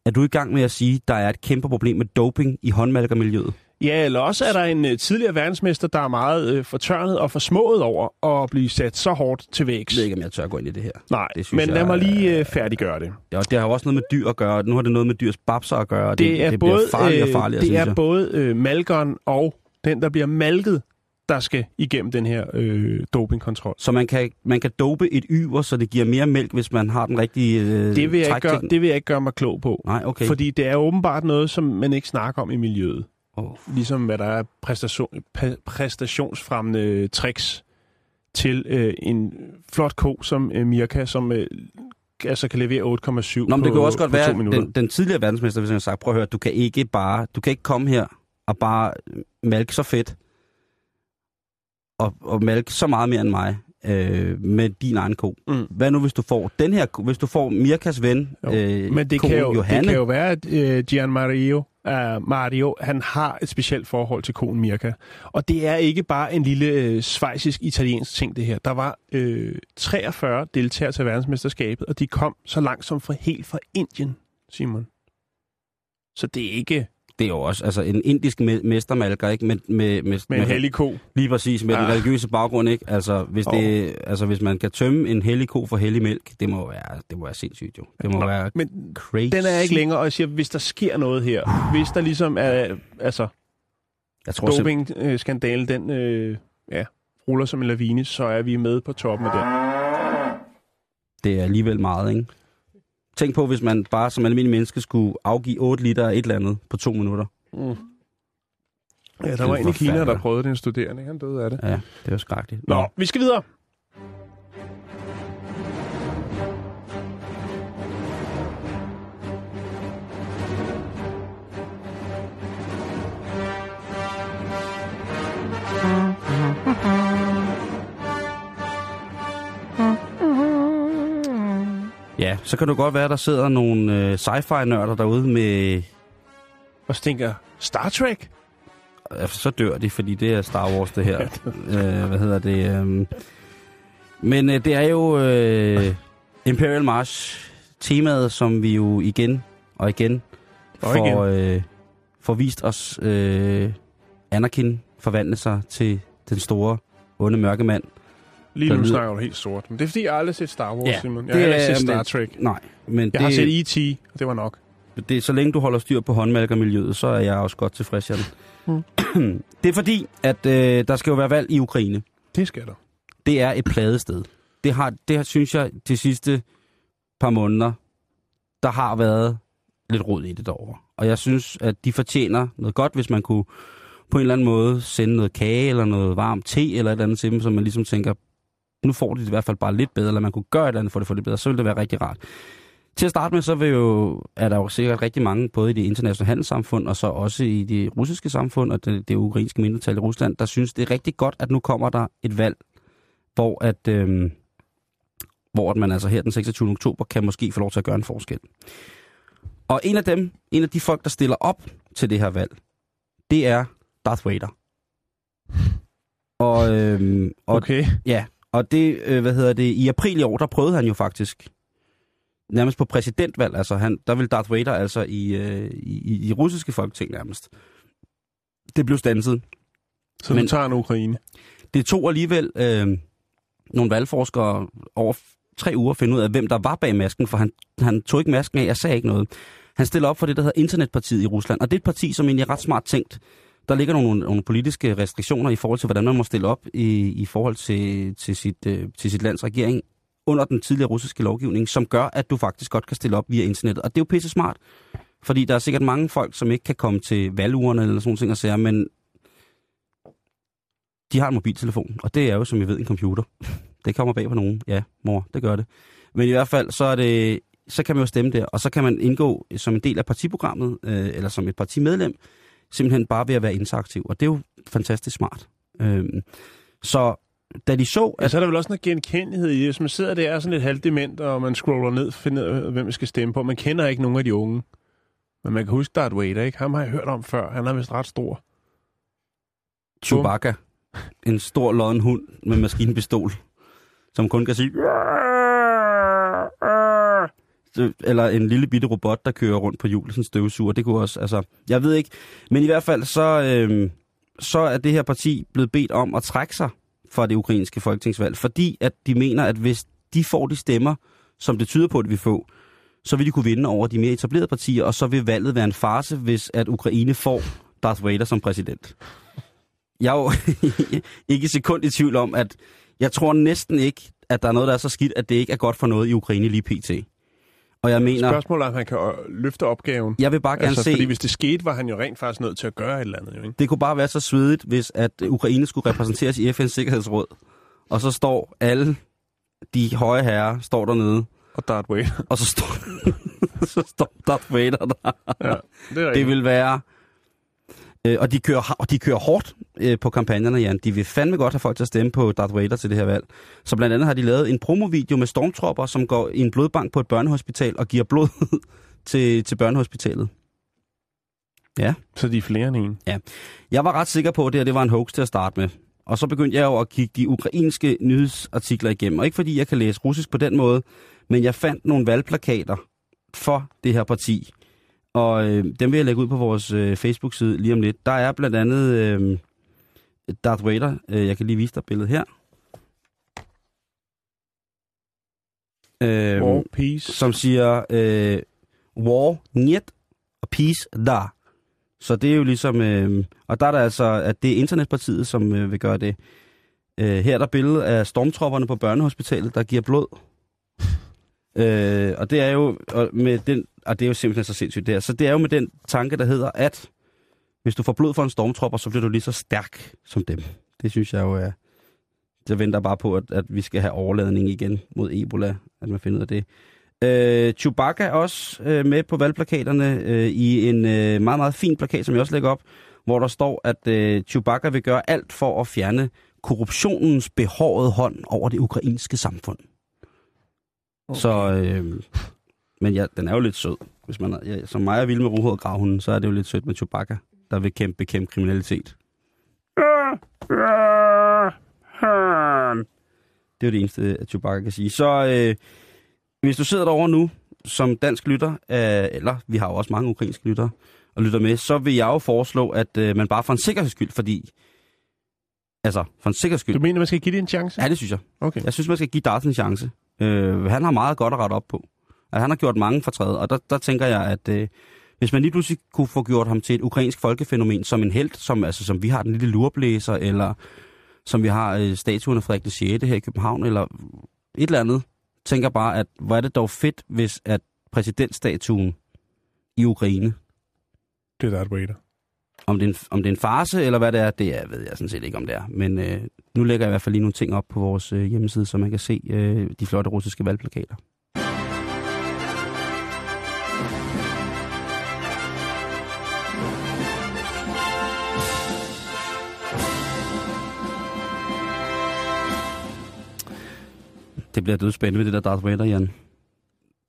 er du i gang med at sige, at der er et kæmpe problem med doping i håndmalkermiljøet? Ja, eller også er der en øh, tidligere verdensmester, der er meget øh, fortørnet og forsmået over at blive sat så hårdt til vægs. Jeg ved ikke, om jeg tør gå ind i det her. Nej, Det synes men lad jeg mig lige øh, færdiggøre det. Ja, det har jo også noget med dyr at gøre. Nu har det noget med dyrs babser at gøre. Det, det, er det både, bliver farligere og øh, farligere, det synes er jeg. både øh, malkeren og den, der bliver malket, der skal igennem den her øh, dopingkontrol. Så man kan, man kan dope et yver, så det giver mere mælk, hvis man har den rigtige øh, Det vil, jeg ikke gøre, det vil jeg ikke gøre mig klog på. Nej, okay. Fordi det er åbenbart noget, som man ikke snakker om i miljøet. Oh. Ligesom hvad der er præstation, præ- præstationsfremmende tricks til øh, en flot ko som øh, Mirka, som øh, altså kan levere 8,7 Nå, men på, det kan jo også godt være, minutter. den, den tidligere verdensmester, hvis jeg har sagt, prøv at høre, du kan ikke bare, du kan ikke komme her og bare malke så fedt, og, og malke så meget mere end mig, øh, med din egen ko. Mm. Hvad nu, hvis du får den her, hvis du får Mirkas ven, Jo, øh, Men det koen kan, jo, Johanne, det kan jo være, at øh, Gian Mario, uh, Mario, han har et specielt forhold til konen Mirka. Og det er ikke bare en lille øh, svejsisk-italiensk ting, det her. Der var øh, 43 deltagere til verdensmesterskabet, og de kom så langt som fra helt fra Indien, Simon. Så det er ikke det er jo også altså, en indisk me- mestermalker, ikke? Med, med, med, med en hellig ko. Lige præcis, med ah. den Ah. religiøse baggrund, ikke? Altså hvis, Jo. det, altså, hvis man kan tømme en hellig ko for hellig mælk, det må være, det må være sindssygt, jo. Det må Nå, være Men crazy. den er ikke længere, og jeg siger, hvis der sker noget her, hvis der ligesom er, altså, Jeg tror doping-skandalen, den øh, ja, ruller som en lavine, så er vi med på toppen af den. det er alligevel meget, ikke? Tænk på, hvis man bare som almindelig menneske skulle afgive 8 liter af et eller andet på to minutter. Mm. Ja, der Det er var en i Kina, der prøvede det, en studerende. Han døde af det. Ja, det er jo skrækkeligt. Nå, vi skal videre. Ja, så kan det godt være, at der sidder nogle øh, sci-fi-nørder derude med... Og stinker Star Trek? Altså, så dør de, fordi det er Star Wars, det her. *laughs* øh, hvad hedder det? Øh, men øh, det er jo øh, Imperial March temaet, som vi jo igen og igen Og får, øh, får vist os øh, Anakin forvandle sig til den store, onde mørke mand. Lige nu lyder- snakker du helt sort. Men det er fordi, jeg aldrig har set Star Wars, Ja, Simon. Jeg det har aldrig set Star men- Trek. Nej, men Jeg det, har set E.T., og det var nok. det, så længe du holder styr på håndmælkermiljøet, så er jeg også godt tilfreds, Jan. Mm. det er fordi, at øh, der skal jo være valg i Ukraine. Det skal der. Det er et pladested. Det har, det har, synes jeg, de sidste par måneder, der har været lidt rod i det derovre. Og jeg synes, at de fortjener noget godt, hvis man kunne på en eller anden måde sende noget kage eller noget varm te eller et eller andet til dem, så man ligesom tænker, nu får de det i hvert fald bare lidt bedre, eller man kunne gøre et eller andet for det for det bedre, så ville det være rigtig rart. Til at starte med, så vil jo, er der jo sikkert rigtig mange, både i det internationale handelssamfund, og så også i det russiske samfund, og det, det ukrainske mindretal i Rusland, der synes, det er rigtig godt, at nu kommer der et valg, hvor at, øhm, hvor at man altså her den 26. oktober kan måske få lov til at gøre en forskel. Og en af dem, en af de folk, der stiller op til det her valg, det er Darth Vader. Og, øhm, og Okay. Ja, og det, øh, hvad hedder det, i april i år, der prøvede han jo faktisk nærmest på præsidentvalg, altså han, der ville Darth Vader altså i, øh, i, i russiske folketing nærmest. Det blev stanset. Så Men- du tager en Ukraine. Det tog alligevel øh, nogle valgforskere over tre uger at finde ud af, hvem der var bag masken, for han, han tog ikke masken af, jeg sagde ikke noget. Han stiller op for det, der hedder Internetpartiet i Rusland, og det er et parti, som egentlig er ret smart tænkt. Der ligger nogle, nogle politiske restriktioner i forhold til, hvordan man må stille op i, i forhold til, til, sit, øh, til sit lands regering under den tidligere russiske lovgivning, som gør, at du faktisk godt kan stille op via internettet. Og det er jo pisse smart, fordi der er sikkert mange folk, som ikke kan komme til valgurene eller sådan nogle ting og sager, men de har en mobiltelefon, og det er jo, som I ved, en computer. *laughs* Det kommer bag på nogen. Ja, mor, det gør det. Men i hvert fald, så, er det, så kan man jo stemme der, og så kan man indgå som en del af partiprogrammet, øh, eller som et partimedlem, simpelthen bare ved at være interaktiv. Og det er jo fantastisk smart. Øhm, så da de så, Ja, at så er der vel også noget genkendelighed i det. Hvis man sidder der og er sådan lidt halvdement, og man scroller ned og finder hvem man skal stemme på. Man kender ikke nogen af de unge. Men man kan huske Darth Vader, ikke? Ham har jeg hørt om før. Han er vist ret stor. Chewbacca, en stor lodden hund med maskinpistol, som kun kan sige... *laughs* Øh, eller en lille bitte robot, der kører rundt på hjulet, sådan støvsuger. Det kunne også, altså, jeg ved ikke. Men i hvert fald, så, øh, så er det her parti blevet bedt om at trække sig fra det ukrainske folketingsvalg, fordi at de mener, at hvis de får de stemmer, som det tyder på, at vi får, så vil de kunne vinde over de mere etablerede partier, og så vil valget være en farse, hvis at Ukraine får Darth Vader som præsident. Jeg er jo *laughs* ikke et sekund i tvivl om, at jeg tror næsten ikke, at der er noget, der er så skidt, at det ikke er godt for noget i Ukraine lige pt. Og jeg mener, Spørgsmålet er, om han kan øh, løfte opgaven. jeg vil bare gerne Altså, se, fordi hvis det skete, var han jo rent faktisk nødt til at gøre et eller andet. Jo, ikke? det kunne bare være så svedigt, hvis at Ukraine skulle repræsenteres i FN's Sikkerhedsråd. Og så står alle de høje herrer, står dernede, Og Darth Vader. og så står, *laughs* så står Darth Vader der. ja, det er Det vil være... Øh, og, de kører, og de kører hårdt øh, på kampagnerne, Jan. De vil fandme godt have folk til at stemme på Darth Vader til det her valg. Så blandt andet har de lavet en promovideo med stormtropper, som går i en blodbank på et børnehospital og giver blod *laughs* til, til børnehospitalet. Så de er flere end en. Jeg var ret sikker på, at det her det var en hoax til at starte med. Og så begyndte jeg jo at kigge de ukrainske nyhedsartikler igennem. Og ikke fordi jeg kan læse russisk på den måde, men jeg fandt nogle valgplakater for det her parti. Og øh, dem vil jeg lægge ud på vores øh, Facebook-side lige om lidt. Der er blandt andet øh, Darth Vader. Øh, jeg kan lige vise dig billedet her. Øh, War, peace. som siger øh, war, niet, og peace, da. Så det er jo ligesom, øh, og der er der altså, at det er Internetpartiet, som øh, vil gøre det. Øh, her er der billede af stormtropperne på børnehospitalet, der giver blod. *laughs* øh, og det er jo og med den, og det er jo simpelthen så sindssygt det her. Så det er jo med den tanke, der hedder, at hvis du får blod for en stormtropper, så bliver du lige så stærk som dem. Det synes jeg jo er... Jeg venter bare på, at, at vi skal have overladning igen mod Ebola, at man finder ud af det. Øh, Chewbacca er også øh, med på valgplakaterne øh, i en øh, meget, meget fin plakat, som jeg også lægger op, hvor der står, at øh, Chewbacca vil gøre alt for at fjerne korruptionens behårede hånd over det ukrainske samfund. Okay. Så, øh, men ja, den er jo lidt sød. Hvis man er, ja, som mig er vild med rohåret gravhunden, så er det jo lidt sødt med Chewbacca, der vil kæmpe, bekæmpe kriminalitet. Det er jo det eneste, at Chewbacca kan sige. Så øh, hvis du sidder derovre nu, som dansk lytter, øh, eller vi har jo også mange ukrainske lyttere, og lytter med, så vil jeg jo foreslå, at øh, man bare for en sikkerheds skyld, fordi... Altså, for en sikkerheds skyld. Du mener, man skal give det en chance? Ja, det synes jeg. Okay. Jeg synes, man skal give Darth en chance. Øh, han har meget godt at rette op på. Altså, han har gjort mange fortræd, og der, der tænker jeg, at øh, hvis man lige pludselig kunne få gjort ham til et ukrainsk folkefænomen som en held, som, altså, som vi har den lille lurblæser, eller som vi har øh, statuen af Frederik 6. her i København, eller et eller andet, tænker bare, at hvor er det dog fedt, hvis at præsidentstatuen i Ukraine, Det er Vader. om det, er en, om det er en farse, eller hvad det er, det er, ved jeg sådan set ikke, om det er. Men øh, nu lægger jeg i hvert fald lige nogle ting op på vores øh, hjemmeside, så man kan se øh, de flotte russiske valgplakater. Det bliver dødspændende med det der Darth Vader, Jan.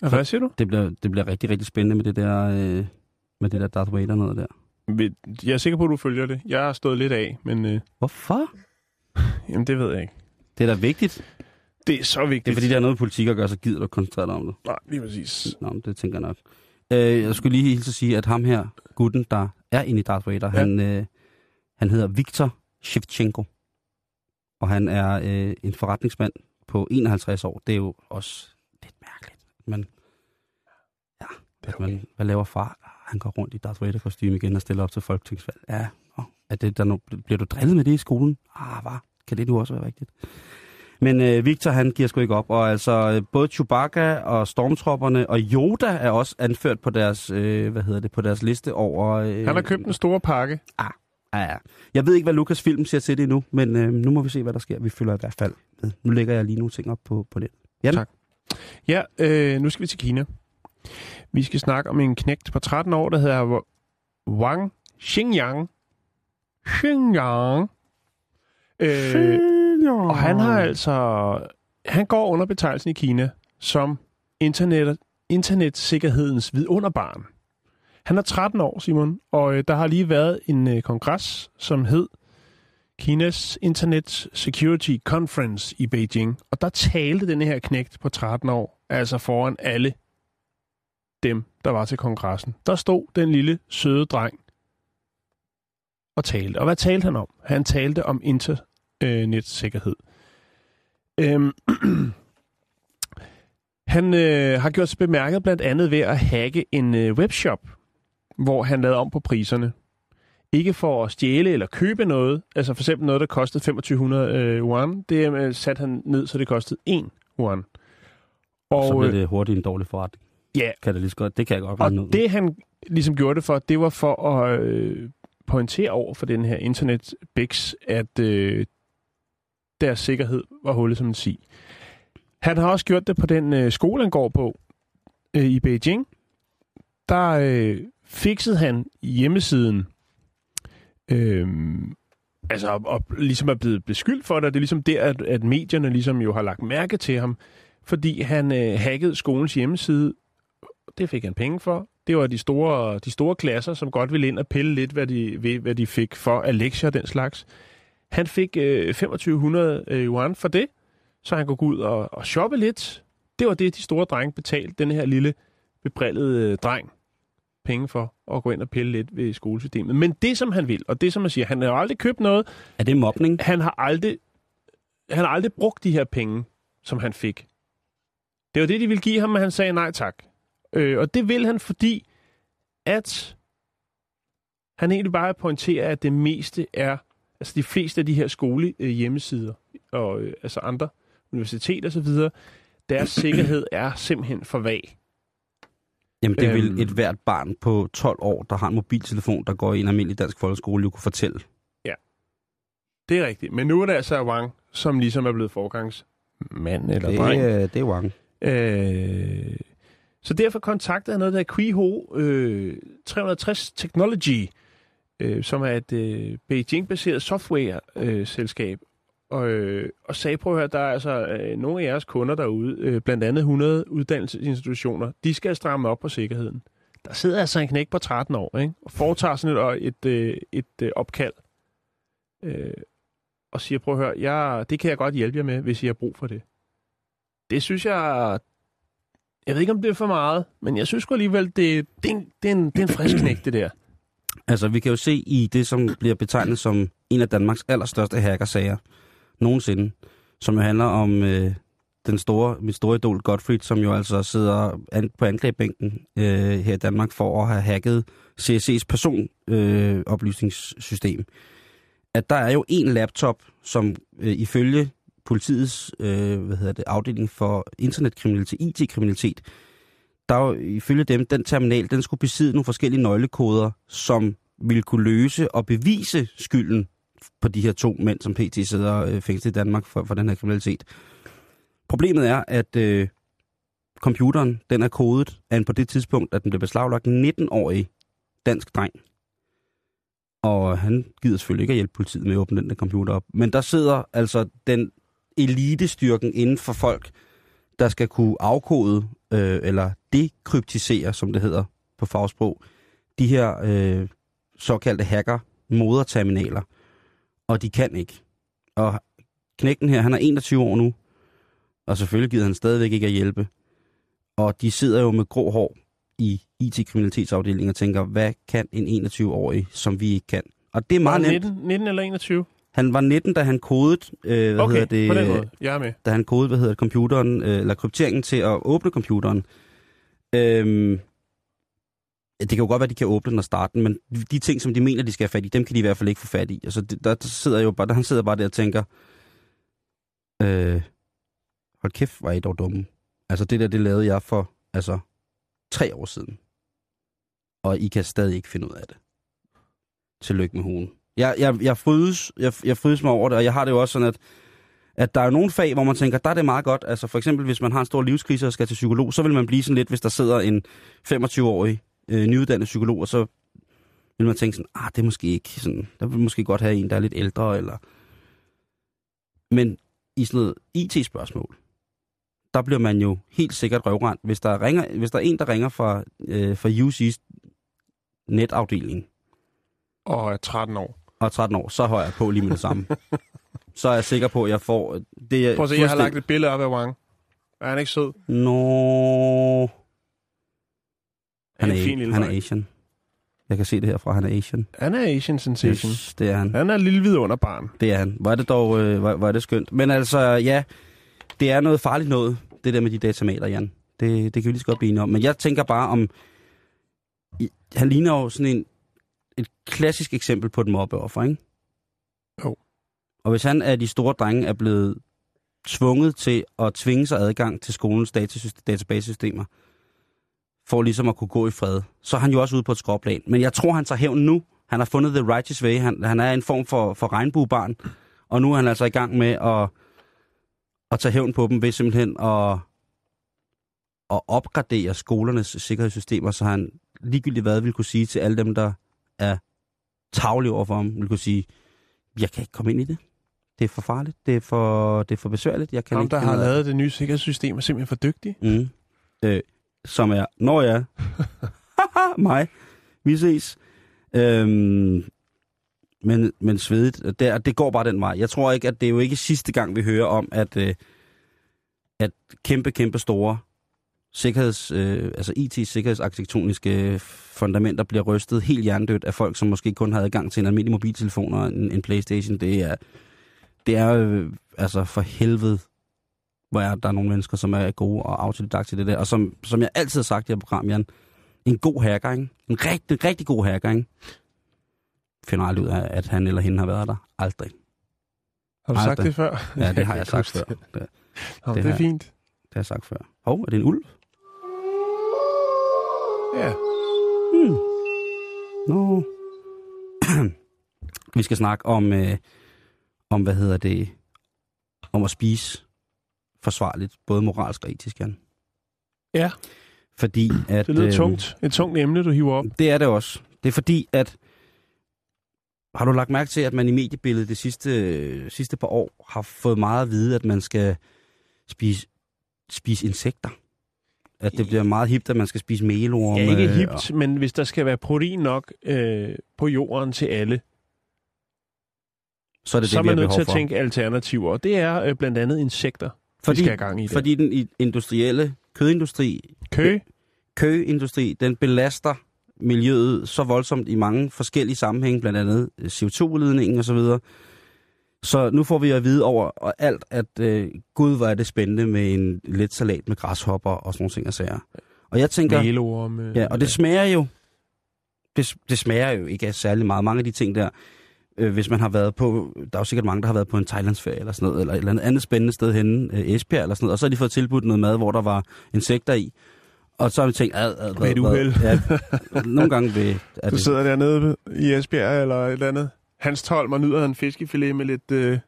Hvad siger du? Det bliver, det bliver rigtig, rigtig spændende med det der, øh, med det der Darth Vader noget der. Jeg er sikker på, at du følger det. Jeg har stået lidt af, men øh, Hvorfor? jamen, det ved jeg ikke. Det er da vigtigt. Det er så vigtigt. Det er fordi, der er noget politik at gøre, så gider du koncentrere dig om det. Nej, lige præcis. Nå, det tænker jeg nok. Øh, jeg skulle lige hilse at sige, at ham her, gutten, der er inde i Darth Vader, ja. han, øh, han hedder Viktor Shevchenko. Og han er øh, en forretningsmand på 51 år. Det er jo også lidt mærkeligt. Men ja, Det er at man, hvad laver far? Ah, Han går rundt i Darth Vader kostume igen og stiller op til folketingsvalg. Ja, oh, er det, der no, bliver du drillet med det i skolen? Ah, hvad? Kan det nu også være rigtigt? Men øh, Victor, han giver sgu ikke op, og altså øh, både Chewbacca og stormtropperne og Yoda er også anført på deres, øh, hvad hedder det, på deres liste over... Øh, Han har købt en stor pakke. Ja, ja. Jeg ved ikke, hvad Lukas film siger til det endnu, men øh, nu må vi se, hvad der sker. Vi følger i hvert fald med. Nu lægger jeg lige nogle ting op på, på det. Jan? Tak. Ja, øh, nu skal vi til Kina. Vi skal snakke om en knægt på 13 år, der hedder Wang Xingyang. Xingyang. Øh, og han har altså... Han går under betegnelsen i Kina som internet, internetsikkerhedens vidunderbarn. Han er 13 år, Simon, og øh, der har lige været en øh, kongres, som hed Kinas Internet Security Conference i Beijing. Og der talte den her knægt på 13 år, altså foran alle dem, der var til kongressen. Der stod den lille, søde dreng og talte. Og hvad talte han om? Han talte om internetsikkerhed. Øhm, *clears throat* han øh, har gjort sig bemærket blandt andet ved at hacke en øh, webshop, hvor han lavede om på priserne. Ikke for at stjæle eller købe noget, altså for eksempel noget, der kostede 2500 øh, yuan, det øh, satte han ned, så det kostede 1 yuan. Og, så øh, det hurtigt en dårlig forretning. ja, Kan det, lige så godt, det kan jeg godt og ud. det han ligesom gjorde det for, det var for at øh, pointere over for den her internet bigs, at øh, deres sikkerhed var hullet som en sig. Han har også gjort det på den øh, skole, han går på øh, i Beijing. Der øh, fixede han hjemmesiden, øh, altså og, og ligesom er blevet beskyldt for det. Det er ligesom der, at, at medierne ligesom jo har lagt mærke til ham, fordi han øh, hackede skolens hjemmeside. Det fik han penge for. Det var de store, de store klasser, som godt ville ind og pille lidt, hvad de, ved, hvad de fik for af lektier og den slags. Han fik øh, 2500 øh, yuan for det, så han kunne gå ud og, og shoppe lidt. Det var det, de store drenge betalte den her lille bebrillede øh, dreng penge for at gå ind og pille lidt ved skolesystemet. Men det, som han vil, og det, som man siger, han har jo aldrig købt noget, Er det mobning? han har aldrig, han har aldrig brugt de her penge, som han fik. Det var det, de ville give ham, men han sagde nej tak. Øh, og det vil han, fordi at han egentlig bare pointerer, at det meste er, altså de fleste af de her skole øh, hjemmesider, og øh, altså andre universiteter osv., deres sikkerhed er simpelthen for vag. Jamen, det vil Øhm. et hvert barn på 12 år, der har en mobiltelefon, der går i en almindelig dansk folkeskole, jo kunne fortælle. Det er rigtigt. Men nu er det altså Wang, som ligesom er blevet forgangsmand eller Det, dreng. øh, det er Wang. Øh, så derfor kontaktede jeg noget, der hedder Qiho øh, 360 Technology, øh, som er et øh, Beijing-baseret software-selskab, og, øh, og sagde, prøv at høre, der er altså øh, nogle af jeres kunder derude, øh, blandt andet 100 uddannelsesinstitutioner, de skal stramme op på sikkerheden. Der sidder altså en knæk på 13 år, ikke? og foretager sådan et, et, øh, et, øh, opkald, øh, og siger, prøv at høre, jeg, det kan jeg godt hjælpe jer med, hvis I har brug for det. Det synes jeg, jeg ved ikke, om det er for meget, men jeg synes alligevel, det, det, er, en, det, er, en, det er en frisk knæk, det der. Altså, vi kan jo se i det, som bliver betegnet som en af Danmarks allerstørste hackersager nogensinde, som jo handler om øh, den store, mit store idol Gottfried, som jo altså sidder an, på anklagebænken øh, her i Danmark for at have hacket CSC's personoplysningssystem. Øh, at der er jo en laptop, som øh, ifølge politiets øh, hvad hedder det, afdeling for internetkriminalitet, IT-kriminalitet, der jo ifølge dem, den terminal, den skulle besidde nogle forskellige nøglekoder, som ville kunne løse og bevise skylden på de her to mænd, som PT sidder øh, fængslet i Danmark for, for den her kriminalitet. Problemet er, at øh, computeren, den er kodet af en på det tidspunkt, at den blev beslaglagt 19-årig dansk dreng. Og han gider selvfølgelig ikke at hjælpe politiet med at åbne den der computer op. Men der sidder altså den elitestyrken inden for folk, der skal kunne afkode øh, eller dekryptisere, som det hedder på fagsprog, de her øh, såkaldte hacker-moderterminaler. Og de kan ikke. Og knækken her, han er 21 år nu, og selvfølgelig gider han stadigvæk ikke at hjælpe. Og de sidder jo med grå hår i IT-kriminalitetsafdelingen og tænker, hvad kan en 21-årig, som vi ikke kan? Og det er meget Var han nemt. 19, 19 eller 21? Han var 19, da han kodet, øh, hvad Okay, hedder det, på den måde. Jeg er med. da han kodede, hvad hedder det, computeren, øh, eller krypteringen til at åbne computeren. Øhm, det kan jo godt være, at de kan åbne den og starte den, men de ting, som de mener, de skal have fat i, dem kan de i hvert fald ikke få fat i. Altså, det, der, der sidder jo bare, der, han sidder bare der og tænker, øh, hold kæft, var I dog dumme. Altså, det der, det lavede jeg for, altså, tre år siden. Og I kan stadig ikke finde ud af det. Tillykke med hugen. Jeg, jeg, jeg, frydes, jeg, jeg frydes mig over det, og jeg har det jo også sådan, at at der er nogle fag, hvor man tænker, der er det meget godt. Altså for eksempel, hvis man har en stor livskrise og skal til psykolog, så vil man blive sådan lidt, hvis der sidder en 25-årig øh, nyuddannet psykolog, og så vil man tænke sådan, ah, det er måske ikke sådan, der vil måske godt have en, der er lidt ældre, eller... Men i sådan noget IT-spørgsmål, der bliver man jo helt sikkert røvrendt. Hvis der, ringer, hvis der er en, der ringer fra, øh, fra UC's netafdeling, Og er 13 år. og er 13 år, så hører jeg på lige med det samme. *laughs* så er jeg sikker på, at jeg får... Det Prøv at se, jeg har lagt et billede op af Wang. Er han ikke sød? Nå... Han en er, fin lille han er. Asian. Jeg kan se det herfra, han er Asian. Han er Asian sensation. Yes, det er han. Han er en lille vidunderbarn. Det er han. Hvor er det dog øh, hvor, hvor er det skønt. Men altså, ja, det er noget farligt noget, det der med de datamaler, Jan. Det, det kan vi lige så godt blive enige om. Men jeg tænker bare om... I, han ligner jo sådan en, et klassisk eksempel på et mobbeoffer, ikke? Jo. Og hvis han af de store drenge er blevet tvunget til at tvinge sig adgang til skolens datasys- databasesystemer, for ligesom at kunne gå i fred, så er han jo også ude på et skråplan. Men jeg tror, han tager hævn nu. Han har fundet the righteous way. Han, han er en form for, for regnbuebarn. Og nu er han altså i gang med at, at tage hævn på dem ved simpelthen at, at opgradere skolernes sikkerhedssystemer, så han ligegyldigt hvad vil kunne sige til alle dem, der er tavlige over for ham, vil kunne sige, jeg kan ikke komme ind i det. Det er for farligt. Det er for, det er for besværligt. Jeg kan Ham, ikke der har ud af det." lavet det nye sikkerhedssystem, er simpelthen for dygtig. Mm. Øh, som er, når jeg, *laughs* mig, vi ses. Øhm, men, men svedigt, det, det går bare den vej. Jeg tror ikke, at det er jo ikke sidste gang, vi hører om, at, øh, at kæmpe, kæmpe store sikkerheds, øh, altså IT-sikkerhedsarkitektoniske fundamenter bliver rystet helt hjernedødt af folk, som måske kun har adgang til en almindelig mobiltelefon og en, en Playstation. Det er, det er øh, altså for helvede hvor er der nogle mennesker, som er gode og autodidakt til det der. Og som, som jeg altid har sagt i det her program, Jan, en god hacker, ikke? En rigtig, rigtig god hacker, ikke? Finder aldrig ud af, at han eller hende har været der. Aldrig. Har du Aldrig. sagt det før? Ja, det har *laughs* jeg sagt før. det. Det, Det er har- fint. det har jeg sagt før. Hov, er det en ulv? Ja. Hmm. Nå. *clears throat* Vi skal snakke om, øh, om, hvad hedder det, om at spise forsvarligt, både moralsk og etisk, Jan. Ja. Fordi at... Det lyder øh, tungt. Et tungt emne, du hiver op. Det er det også. Det er fordi, at... Har du lagt mærke til, at man i mediebilledet det sidste, sidste par år har fået meget at vide, at man skal spise, spise insekter? At det bliver meget hipt, at man skal spise melorme. Ja, ikke og- hipt, men hvis der skal være protein nok øh, på jorden til alle, Så er det så er det, vi man har nødt til at for. tænke alternativer. Og det er øh, blandt andet insekter, fordi, vi skal have gang i det. fordi den industrielle kødindustri, Kø, køindustri, den belaster miljøet så voldsomt i mange forskellige sammenhænge, blandt andet CO2-udledningen osv., Så nu får vi at vide over og alt, at øh, gud, hvor er det spændende med en let salat med græshopper og sådan nogle ting og sager. Og jeg tænker, Melorme. ja, og det smager jo, det, det smager jo ikke af særlig meget. Mange af de ting der, øh, hvis man har været på, der er jo sikkert mange, der har været på en Thailandsferie eller sådan noget, eller et eller andet, andet spændende sted henne, øh, Esbjerg eller sådan noget, og så har de fået tilbudt noget mad, hvor der var insekter i. Og så har vi tænkt, ad, ad, Med et uheld. Ja, nogle gange ved, er *laughs* Du sidder dernede i Esbjerg eller et eller andet. Hans Tolm og nyder en fiskefilet med lidt, øh,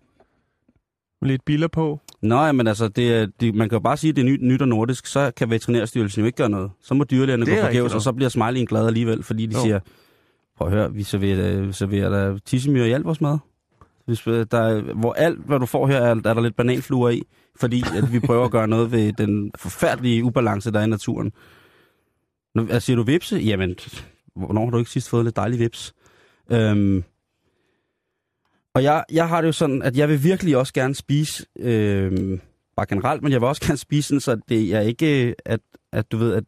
med lidt biller på. Nej, men altså, det det, man kan jo bare sige, at det er nyt, nyt og nordisk, så kan veterinærstyrelsen jo ikke gøre noget. Så må dyrlægerne gå forgæves, og så bliver Smiley'en glad alligevel, fordi de Jo. siger, prøv at høre, vi serverer, øh, serverer der tissemyr i alt vores mad. Hvis, øh, der er, hvor alt, hvad du får her, er, er der lidt bananfluer i, fordi at vi prøver at gøre noget ved den forfærdelige ubalance, der er i naturen. Nu, altså, siger du vipse? Jamen, hvornår har du ikke sidst fået lidt dejlig vips? Øhm, og jeg, jeg har det jo sådan, at jeg vil virkelig også gerne spise, øhm, bare generelt, men jeg vil også gerne spise sådan, så det er ikke, at, at du ved, at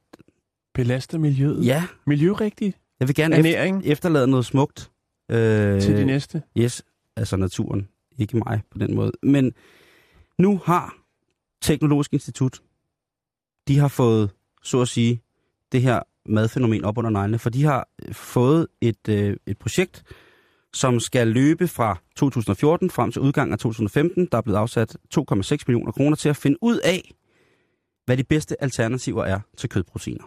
Belaster miljøet. ja, Miljørigtigt. Jeg vil gerne Ernæring efterlade noget smukt. Øh, til de næste. Yes, altså naturen. Ikke mig på den måde. Men nu har Teknologisk Institut, de har fået, så at sige, det her madfænomen op under neglene, for de har fået et, øh, et projekt, som skal løbe fra 2014 frem til udgangen af 2015. Der er blevet afsat 2,6 millioner kroner til at finde ud af, hvad de bedste alternativer er til kødproteiner.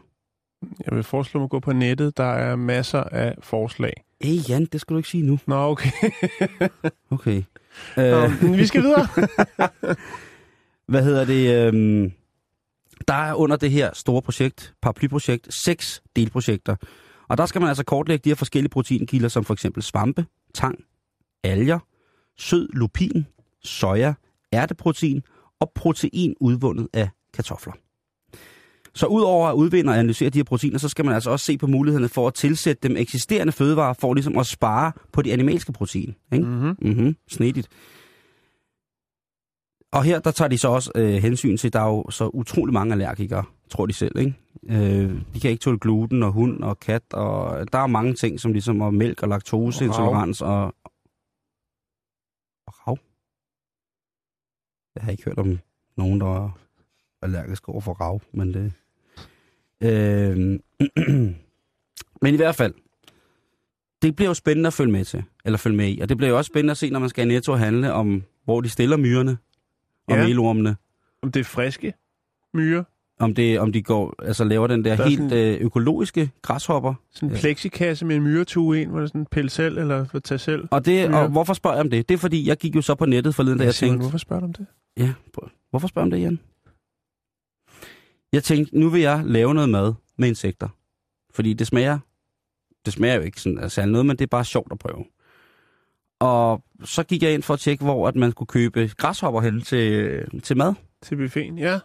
Jeg vil foreslå at gå på nettet. Der er masser af forslag. Hey Jan, det skal du ikke sige nu. Nå, okay. *laughs* Okay. Nå, Øh, vi skal videre. *laughs* hvad hedder det? Øhm, der er under det her store projekt, paraplyprojekt, seks delprojekter. Og der skal man altså kortlægge de her forskellige proteinkilder, som for eksempel svampe, tang, alger, sød lupin, soja, ærteprotein og protein udvundet af kartofler. Så udover at udvinde og analysere de her proteiner, så skal man altså også se på mulighederne for at tilsætte dem eksisterende fødevarer, for ligesom at spare på de animalske protein. Ikke? mm-hmm. Mhm, snedigt. Og her, der tager de så også øh, hensyn til, der er jo så utrolig mange allergikere, tror de selv, ikke? Øh, de kan ikke tåle gluten og hund og kat, og der er mange ting, som ligesom er mælk og laktoseintolerans og, og rav. Jeg har ikke hørt om nogen, der er allergisk over for rav, men det... Øh, *clears throat* men i hvert fald, det bliver jo spændende at følge med til, eller følge med i. Og det bliver jo også spændende at se, når man skal i Netto og handle, om hvor de stiller myrerne og Ja. melormene. Om det er friske myrer. Om, det, om de går, altså laver den der, Der er helt sådan- øh, økologiske græshopper. Sådan en plexikasse med en myretue i, hvor det er sådan en pille selv, eller tage selv. Og, det, og hvorfor spørger jeg om det? Det er fordi, jeg gik jo så på nettet forleden, da jeg Simon, tænkte... Hvorfor spørger du om det? Ja, hvorfor spørger jeg om det, Jan? Jeg tænkte, nu vil jeg lave noget mad med insekter. Fordi det smager, det smager jo ikke sådan særlig noget, men det er bare sjovt at prøve. Og så gik jeg ind for at tjekke, hvor at man kunne købe græshopper hen til, til mad. Til buffeten? Ja.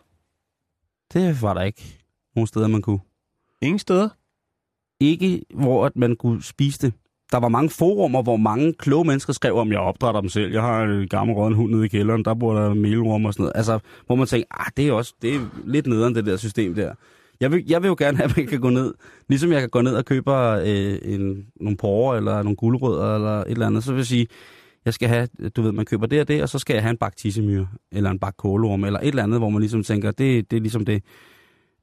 Det var der ikke nogen steder, man kunne. Ingen steder. Ikke, hvor at man kunne spise det. Der var mange forumer, hvor mange kloge mennesker skrev om, jeg opdrætter dem selv. Jeg har en gammel råden hund nede i kælderen, der bor der melrum og sådan noget. Altså, hvor man tænker, ah, det er også det er lidt nederen, det der system der. Jeg vil, jeg vil jo gerne have, at man kan gå ned, ligesom jeg kan gå ned og købe øh, en, nogle porre eller nogle guldrødder eller et eller andet, så vil jeg sige, jeg skal have, du ved, man køber det og det, og så skal jeg have en bak tissemyr, eller en bak kålorm, eller et eller andet, hvor man ligesom tænker, det, det er ligesom det.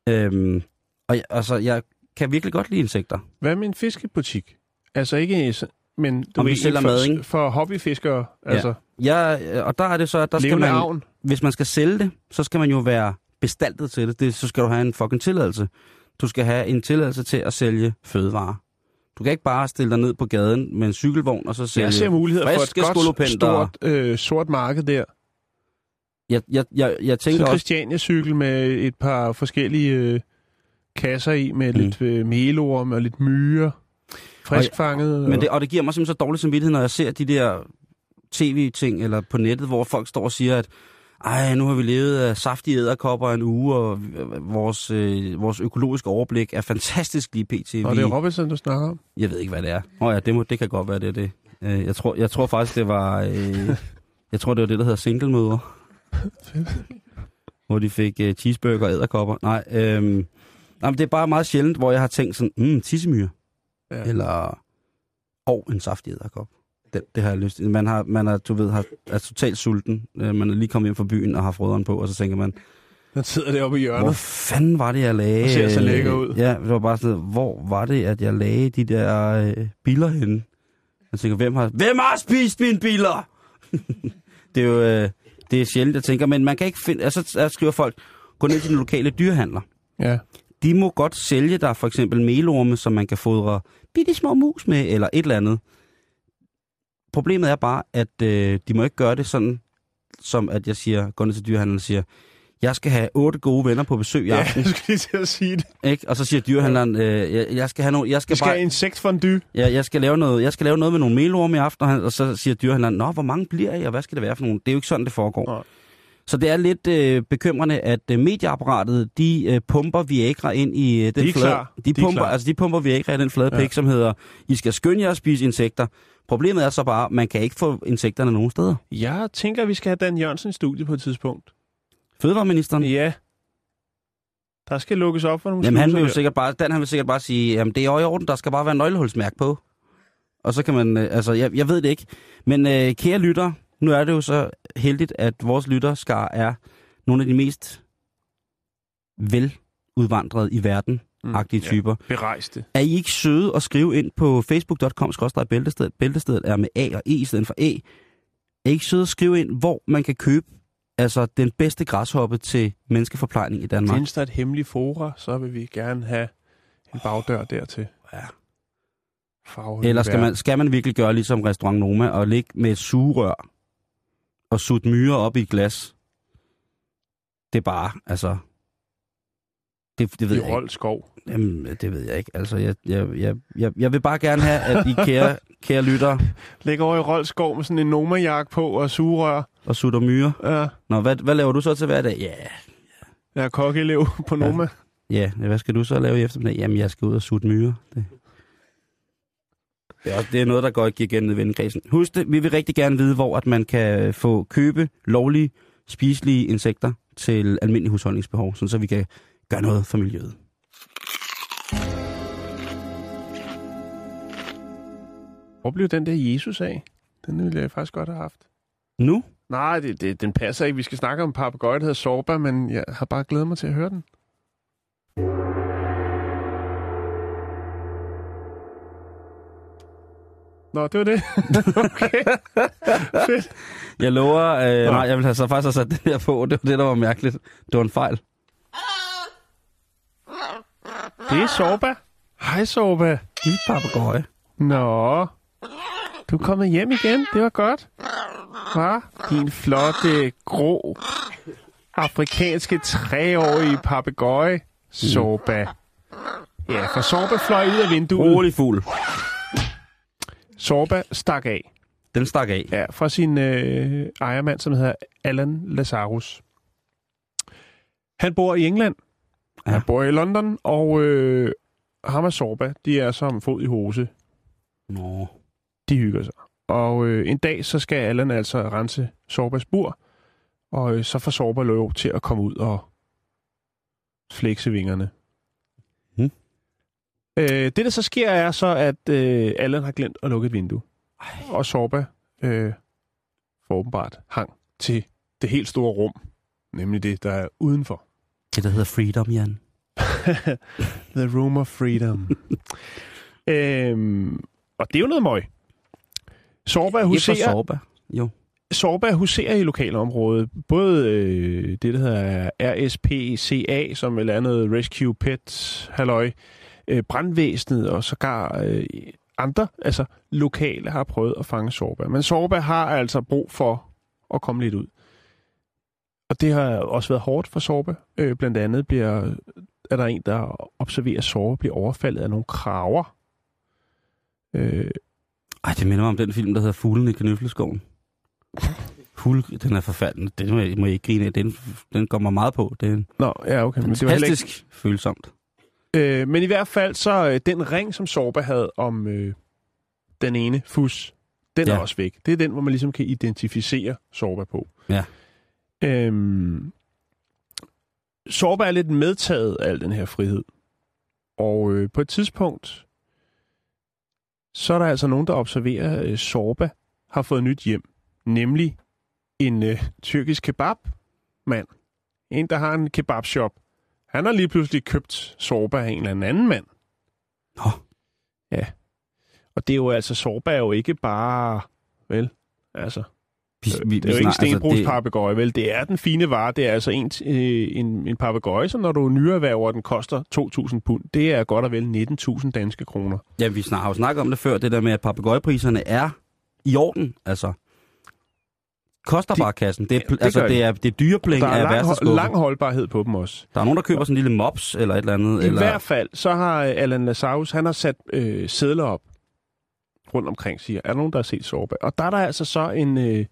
Øhm, og jeg, altså, jeg kan virkelig godt lide insekter. Hvad med en fiskebutik? Altså ikke, men du Om ved, sælger for, mad, ikke? for hobbyfiskere. Altså, Ja, og der er det så, at der skal man, avn. hvis man skal sælge det, så skal man jo være bestaltet til det. det. Så skal du have en fucking tilladelse. Du skal have en tilladelse til at sælge fødevarer. Du kan ikke bare stille dig ned på gaden med en cykelvogn og så sælge... Jeg ser muligheder for et godt, stort, øh, sort marked der. Jeg, jeg, jeg, jeg tænker også... Christiania-cykel med et par forskellige øh, kasser i, med Mm. lidt øh, melorm og lidt myre. Friskfanget. Men det, og det giver mig simpelthen så dårlig samvittighed, når jeg ser de der tv-ting eller på nettet, hvor folk står og siger, at ej, nu har vi levet af saftige æderkopper en uge, og vores, øh, vores økologiske overblik er fantastisk lige pt. og det er Robinson, du snakker om. Jeg ved ikke, hvad det er. Oh ja, det, må, det kan godt være, det er det. Øh, Jeg tror, jeg tror faktisk, det var... Øh, *laughs* jeg tror, det var det, der hedder singlemøder. *laughs* hvor de fik øh, cheeseburger og æderkopper. Nej, øh, nej, men det er bare meget sjældent, hvor jeg har tænkt sådan, mm, tissemyre. Ja. Eller, og en saftig æderkop. Det, det har jeg lyst til. Man, har, man er, du ved, har, er totalt sulten. Øh, Man er lige kommet hjem fra byen og har frøderen på, og så tænker man, Den sidder deroppe i hjørnet. hvor fanden var det, jeg lagde? Og ser så lækker ud. Ja, det var bare sådan, hvor var det, at jeg lagde de der øh, biller henne? Jeg tænker, hvem har, hvem har spist mine biller? *laughs* det er jo, øh, det er sjældent, jeg tænker, men man kan ikke finde, altså, så skriver folk, gå ned til den lokale dyrehandler. Ja. De må godt sælge dig for eksempel melorme, som man kan fodre bitte små mus med, eller et eller andet. Problemet er bare, at øh, de må ikke gøre det sådan, som at jeg siger, går ned til dyrehandleren og siger, jeg skal have otte gode venner på besøg i ja, aften. *laughs* jeg skulle lige til at sige det. Ikke? Og så siger dyrehandleren, øh, jeg, jeg skal have nogle, jeg skal, Vi skal bare, have insektfondue. ja, jeg skal lave noget, jeg skal lave noget med nogle melorme i aften, og så siger dyrehandleren, nå, hvor mange bliver I, og hvad skal det være for nogle? Det er jo ikke sådan, det foregår. Nej. Så det er lidt øh, bekymrende, at øh, medieapparatet, de øh, pumper Viagra ind i øh, den De flade... klar. De, De er pumper, klar. altså, de pumper Viagra i den flade Ja. pik, som hedder, I skal skynde jer at spise insekter. Problemet er så bare, at man kan ikke få insekterne nogen steder. Jeg tænker, vi skal have Dan Jørgensen i studiet på et tidspunkt. Fødevareministeren, Ja. Der skal lukkes op for nogle Jamen han vil jo sikkert bare, Dan han vil sikkert bare sige, jamen det er i orden, der skal bare være en nøglehulsmærk på. Og så kan man, øh, altså jeg, jeg ved det ikke. Men øh, kære lytter, nu er det jo så heldigt, at vores lytterskar er nogle af de mest veludvandrede i verden, Mm, agtige ja. typer. Berejste. Er I ikke søde og skrive ind på facebook.com bæltestedet, bæltestedet er med A og E i stedet for A. Er I ikke søde og skrive ind, hvor man kan købe altså den bedste græshoppe til menneskeforplejning i Danmark? Findes der et hemmeligt fora, så vil vi gerne have en bagdør dertil. Ja. Farve Eller skal man, skal man virkelig gøre ligesom Restaurant Noma og ligge med et sugerør og sutte myrer op i et glas? Det er bare, altså... Det, det ved I jeg ikke. Skov. Jamen, det ved jeg ikke. Altså, jeg, jeg, jeg, jeg, jeg vil bare gerne have, at I kære, *laughs* kære lytter Ligger over i Rold Skov med sådan en Noma-jakke på og sugerør. og sutter myrer. Ja, Nå, hvad, hvad laver du så til hverdag? Ja, jeg er kokkeelev på Noma. ja, hvad skal du så lave i eftermiddag? Jamen, jeg skal ud og sutte myrer. Det. Det er, også, det er noget, der går ikke igen i vennekredsen. Husk det, vi vil rigtig gerne vide, hvor at man kan få købe lovlige, spiselige insekter til almindelig husholdningsbehov, sådan så vi kan gøre noget for miljøet. Hvor blev den der Jesus af? Den ville jeg faktisk godt have haft. Nu? Nej, det, det, den passer ikke. Vi skal snakke om en papegøje, der hedder Sorba, men jeg har bare glædet mig til at høre den. Nå, det var det. *laughs* okay. Fedt. Jeg lover, øh, nej, jeg vil have så faktisk have sat det der på. Det var det, der var mærkeligt. Det var en fejl. Det er Sorba. Hej, Sorba. Lille papegøje. Nå, du er kommet hjem igen. Det var godt. Hva? Din flotte, grå, afrikanske treårige papegøje, Sorba. Ja, for Sorba fløj ud af vinduet. Rolig fugl. Sorba stak af. Den stak af. Ja, fra sin øh, ejermand, som hedder Alan Lazarus. Han bor i England. Ja. Han bor i London, og øh, ham og Sorba, de er som fod i hose. Nå. De hygger sig. Og øh, en dag, så skal Allan altså rense Sorbas bur, og øh, så får Sorba lov til at komme ud og flexe vingerne. Øh, det, der så sker, er så, at øh, Allan har glemt at lukke et vindue. Ej. Og Sorba øh, får åbenbart hang til det helt store rum, nemlig det, der er udenfor. Det, der hedder Freedom, Jan. *laughs* The Room of Freedom. *laughs* øhm, og det er jo noget møg. Sorba for huserer, Sorba. Jo. Sorba huserer i lokalområdet. Både øh, det, der hedder RSPCA, som vel er noget Rescue Pet, halløj, øh, brandvæsenet og sågar øh, andre, altså lokale, har prøvet at fange Sorba. Men Sorba har altså brug for at komme lidt ud. Og det har også været hårdt for Sorba. Øh, blandt andet bliver, er der en, der observerer Sorba blive overfaldet af nogle kraver. Øh, Ej, det minder mig om den film, der hedder Fuglen i Kanøfleskoven. Fugl, den er forfærdelig. Den må jeg, må jeg ikke grine af. Den, den går mig meget på. Er nå, ja, okay. Men det var ikke, følsomt. Øh, men i hvert fald så øh, den ring, som Sorba havde om øh, den ene fus, den ja. Er også væk. Det er den, hvor man ligesom kan identificere Sorba på. Ja. Øhm, Sorba er lidt medtaget af al den her frihed. Og øh, på et tidspunkt, så er der altså nogen, der observerer øh, Sorba har fået nyt hjem, nemlig en øh, tyrkisk kebabmand. En, der har en kebabshop. Han har lige pludselig købt Sorba af en eller anden mand. Nå. Ja. Og det er jo altså, Sorba er jo ikke bare, vel, altså, Vi, vi, det er jo ikke en snak- altså, stenbrugspapegøje, vel? Det er den fine vare. Det er altså en, øh, en, en papegøje, som når du nyerhverver, den koster 2.000 pund. Det er godt og vel 19.000 danske kroner. Ja, vi snak, har jo snakket om det før, det der med, at papegøjepriserne er i orden, altså. Koster De- bare kassen. Det er, det altså, det er, det er dyrepling Der er af lang, værste hold- skuffe. lang holdbarhed på dem også. Der er nogen, der køber sådan en lille mops eller et eller andet. I eller... hvert fald, så har øh, Allan Lazarus, han har sat øh, sædler op rundt omkring, siger, er der nogen, der har set Sorba? Og der er der altså så en, øh,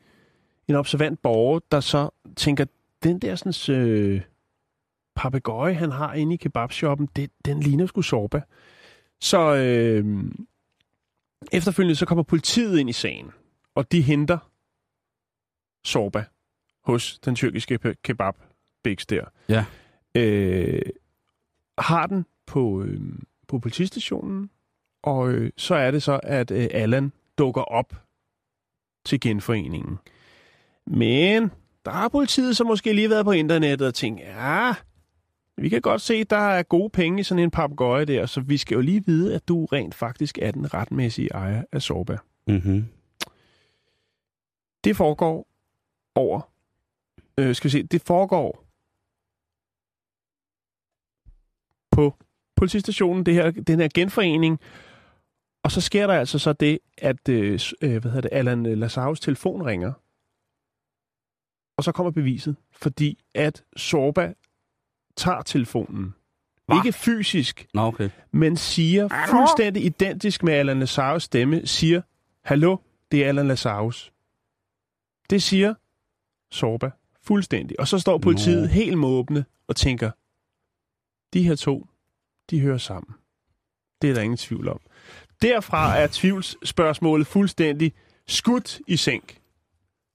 en observant borger, der så tænker, den der sådan, øh, papegøje, han har inde i kebabshoppen, det, den ligner sgu Sorba. Så øh, efterfølgende så kommer politiet ind i sagen, og de henter Sorba hos den tyrkiske kebab Bigs der. Ja. Øh, har den på, øh, på politistationen, og øh, så er det så, at øh, Allan dukker op til genforeningen. Men der har politiet så måske lige været på internettet og tænkt, ja, vi kan godt se, der er gode penge i sådan en papegøje der, så vi skal jo lige vide, at du rent faktisk er den retmæssige ejer af Sorba. Mm-hmm. Det foregår over, øh, skal vi se, det foregår på politistationen, det her, den her genforening, og så sker der altså så det, at øh, øh, hvad hedder det, Allan Lazarus telefon ringer, og så kommer beviset, fordi at Sorba tager telefonen. Hva? Ikke fysisk, Nå, okay. men siger fuldstændig identisk med Allan Lazarus stemme, siger, Hallo, det er Allan Lazarus. Det siger Sorba fuldstændig. Og så står politiet Nå. helt måbne og tænker, de her to, de hører sammen. Det er der ingen tvivl om. Derfra er tvivlsspørgsmålet fuldstændig skudt i sænk.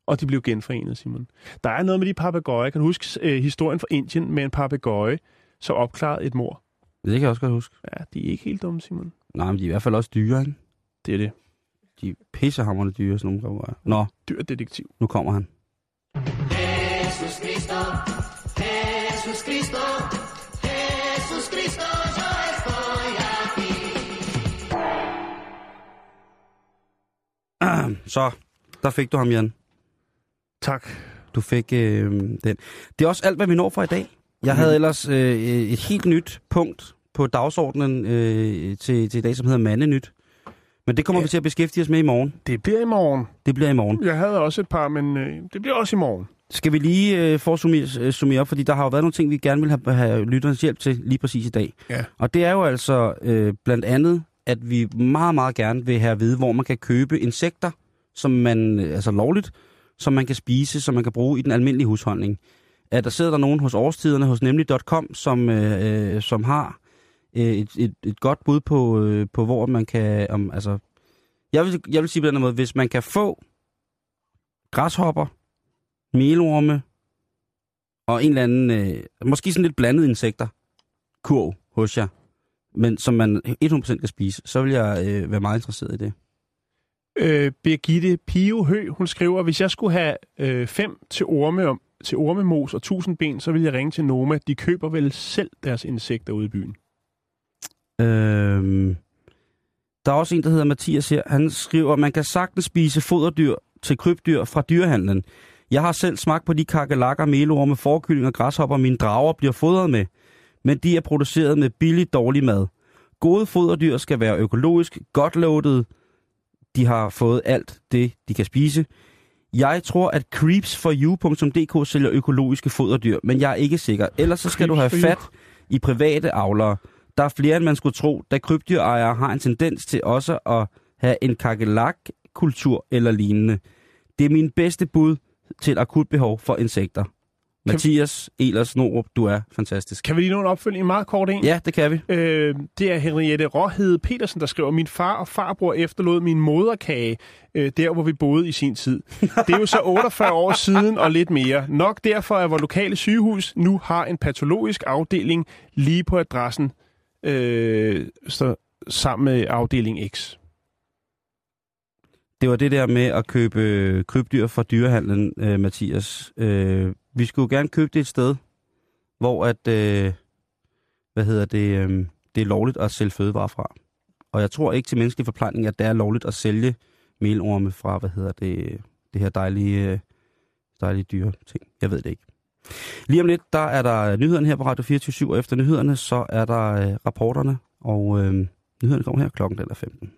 Og de blev genforenet, Simon. Der er noget med de papegøjer. Kan du huske øh, historien fra Indien med en papegøje, som opklarede et mor? Det kan jeg også godt huske. Ja, de er ikke helt dumme, Simon. Nej, men de er i hvert fald også dyre, ikke? Det er det. De er pissehammerende dyre, sådan nogle papegøjer. Nå, Dyr detektiv. nu kommer han. Jesús Cristo, Jesús Cristo, Jesús Cristo, yo estoy aquí. *clears throat* Så, der fik du ham, Jan. Tak. Du fik øh, den. Det er også alt, hvad vi når for i dag. Jeg havde ellers øh, et helt nyt punkt på dagsordenen øh, til, til i dag, som hedder Mandenyt. Men det kommer Ja. vi til at beskæftige os med i morgen. Det bliver i morgen. Det bliver i morgen. Jeg havde også et par, men øh, det bliver også i morgen. Skal vi lige øh, for at summere, øh, summere op, fordi der har jo været nogle ting, vi gerne vil have, have lytternes hjælp til lige præcis i dag. Ja. Og det er jo altså øh, blandt andet, at vi meget, meget gerne vil have at vide, hvor man kan købe insekter, som man, øh, altså lovligt, som man kan spise, som man kan bruge i den almindelige husholdning. At der sidder der nogen hos årstiderne, hos nemlig.com, som, øh, øh, som har Øh, et, et, et godt bud på, øh, på hvor man kan, om, altså, jeg vil, jeg vil sige på den måde, hvis man kan få græshopper, melorme og en eller anden, øh, måske sådan lidt blandet insekter, kurv hos jer, men som man 100% kan spise, så vil jeg øh, være meget interesseret i det. Øh, Birgitte Pio Hø, hun skriver, hvis jeg skulle have øh, fem til orme om, til ormemos og tusind ben, så vil jeg ringe til Noma. De køber vel selv deres insekter ude i byen. Øhm, der er også en, der hedder Mathias her. Han skriver, at man kan sagtens spise foderdyr til krybdyr fra dyrehandlen. Jeg har selv smagt på de kakelakker, melorme, forkylling og græshopper, mine drager bliver fodret med. Men de er produceret med billig, dårlig mad. Gode foderdyr skal være økologisk, godt loaded. De har fået alt det, de kan spise. Jeg tror, at creepsforyou.dk sælger økologiske foderdyr, men jeg er ikke sikker. Ellers så skal du have Creeps for You. fat i private avlere. Der er flere, end man skulle tro, da krybdyrejere har en tendens til også at have en kakelak-kultur eller lignende. Det er min bedste bud til akut behov for insekter. Mathias Elers Norup, du er fantastisk. Kan vi lige nå en opfølging? En meget kort en. Ja, det kan vi. Øh, det er Henriette Råhede Petersen, der skriver, min far og farbror efterlod min moderkage, øh, der hvor vi boede i sin tid. Det er jo så 48 år siden og lidt mere. Nok derfor, at vores lokale sygehus nu har en patologisk afdeling lige på adressen øh, så, sammen med afdeling X. det var det der med at købe krybdyr fra dyrehandlen, øh, Mathias. Øh, vi skulle gerne købe det et sted, hvor at, øh, hvad hedder det, øh, det er lovligt at sælge fødevarer fra. Og jeg tror ikke til menneskelig forplejning, at det er lovligt at sælge melorme fra, hvad hedder det, det her dejlige, øh, dejlige dyre ting. Jeg ved det ikke. Lige om lidt, der er der nyhederne her på Radio 24 og efter nyhederne, så er der øh, rapporterne, og øh, nyhederne kommer her klokken den er 15.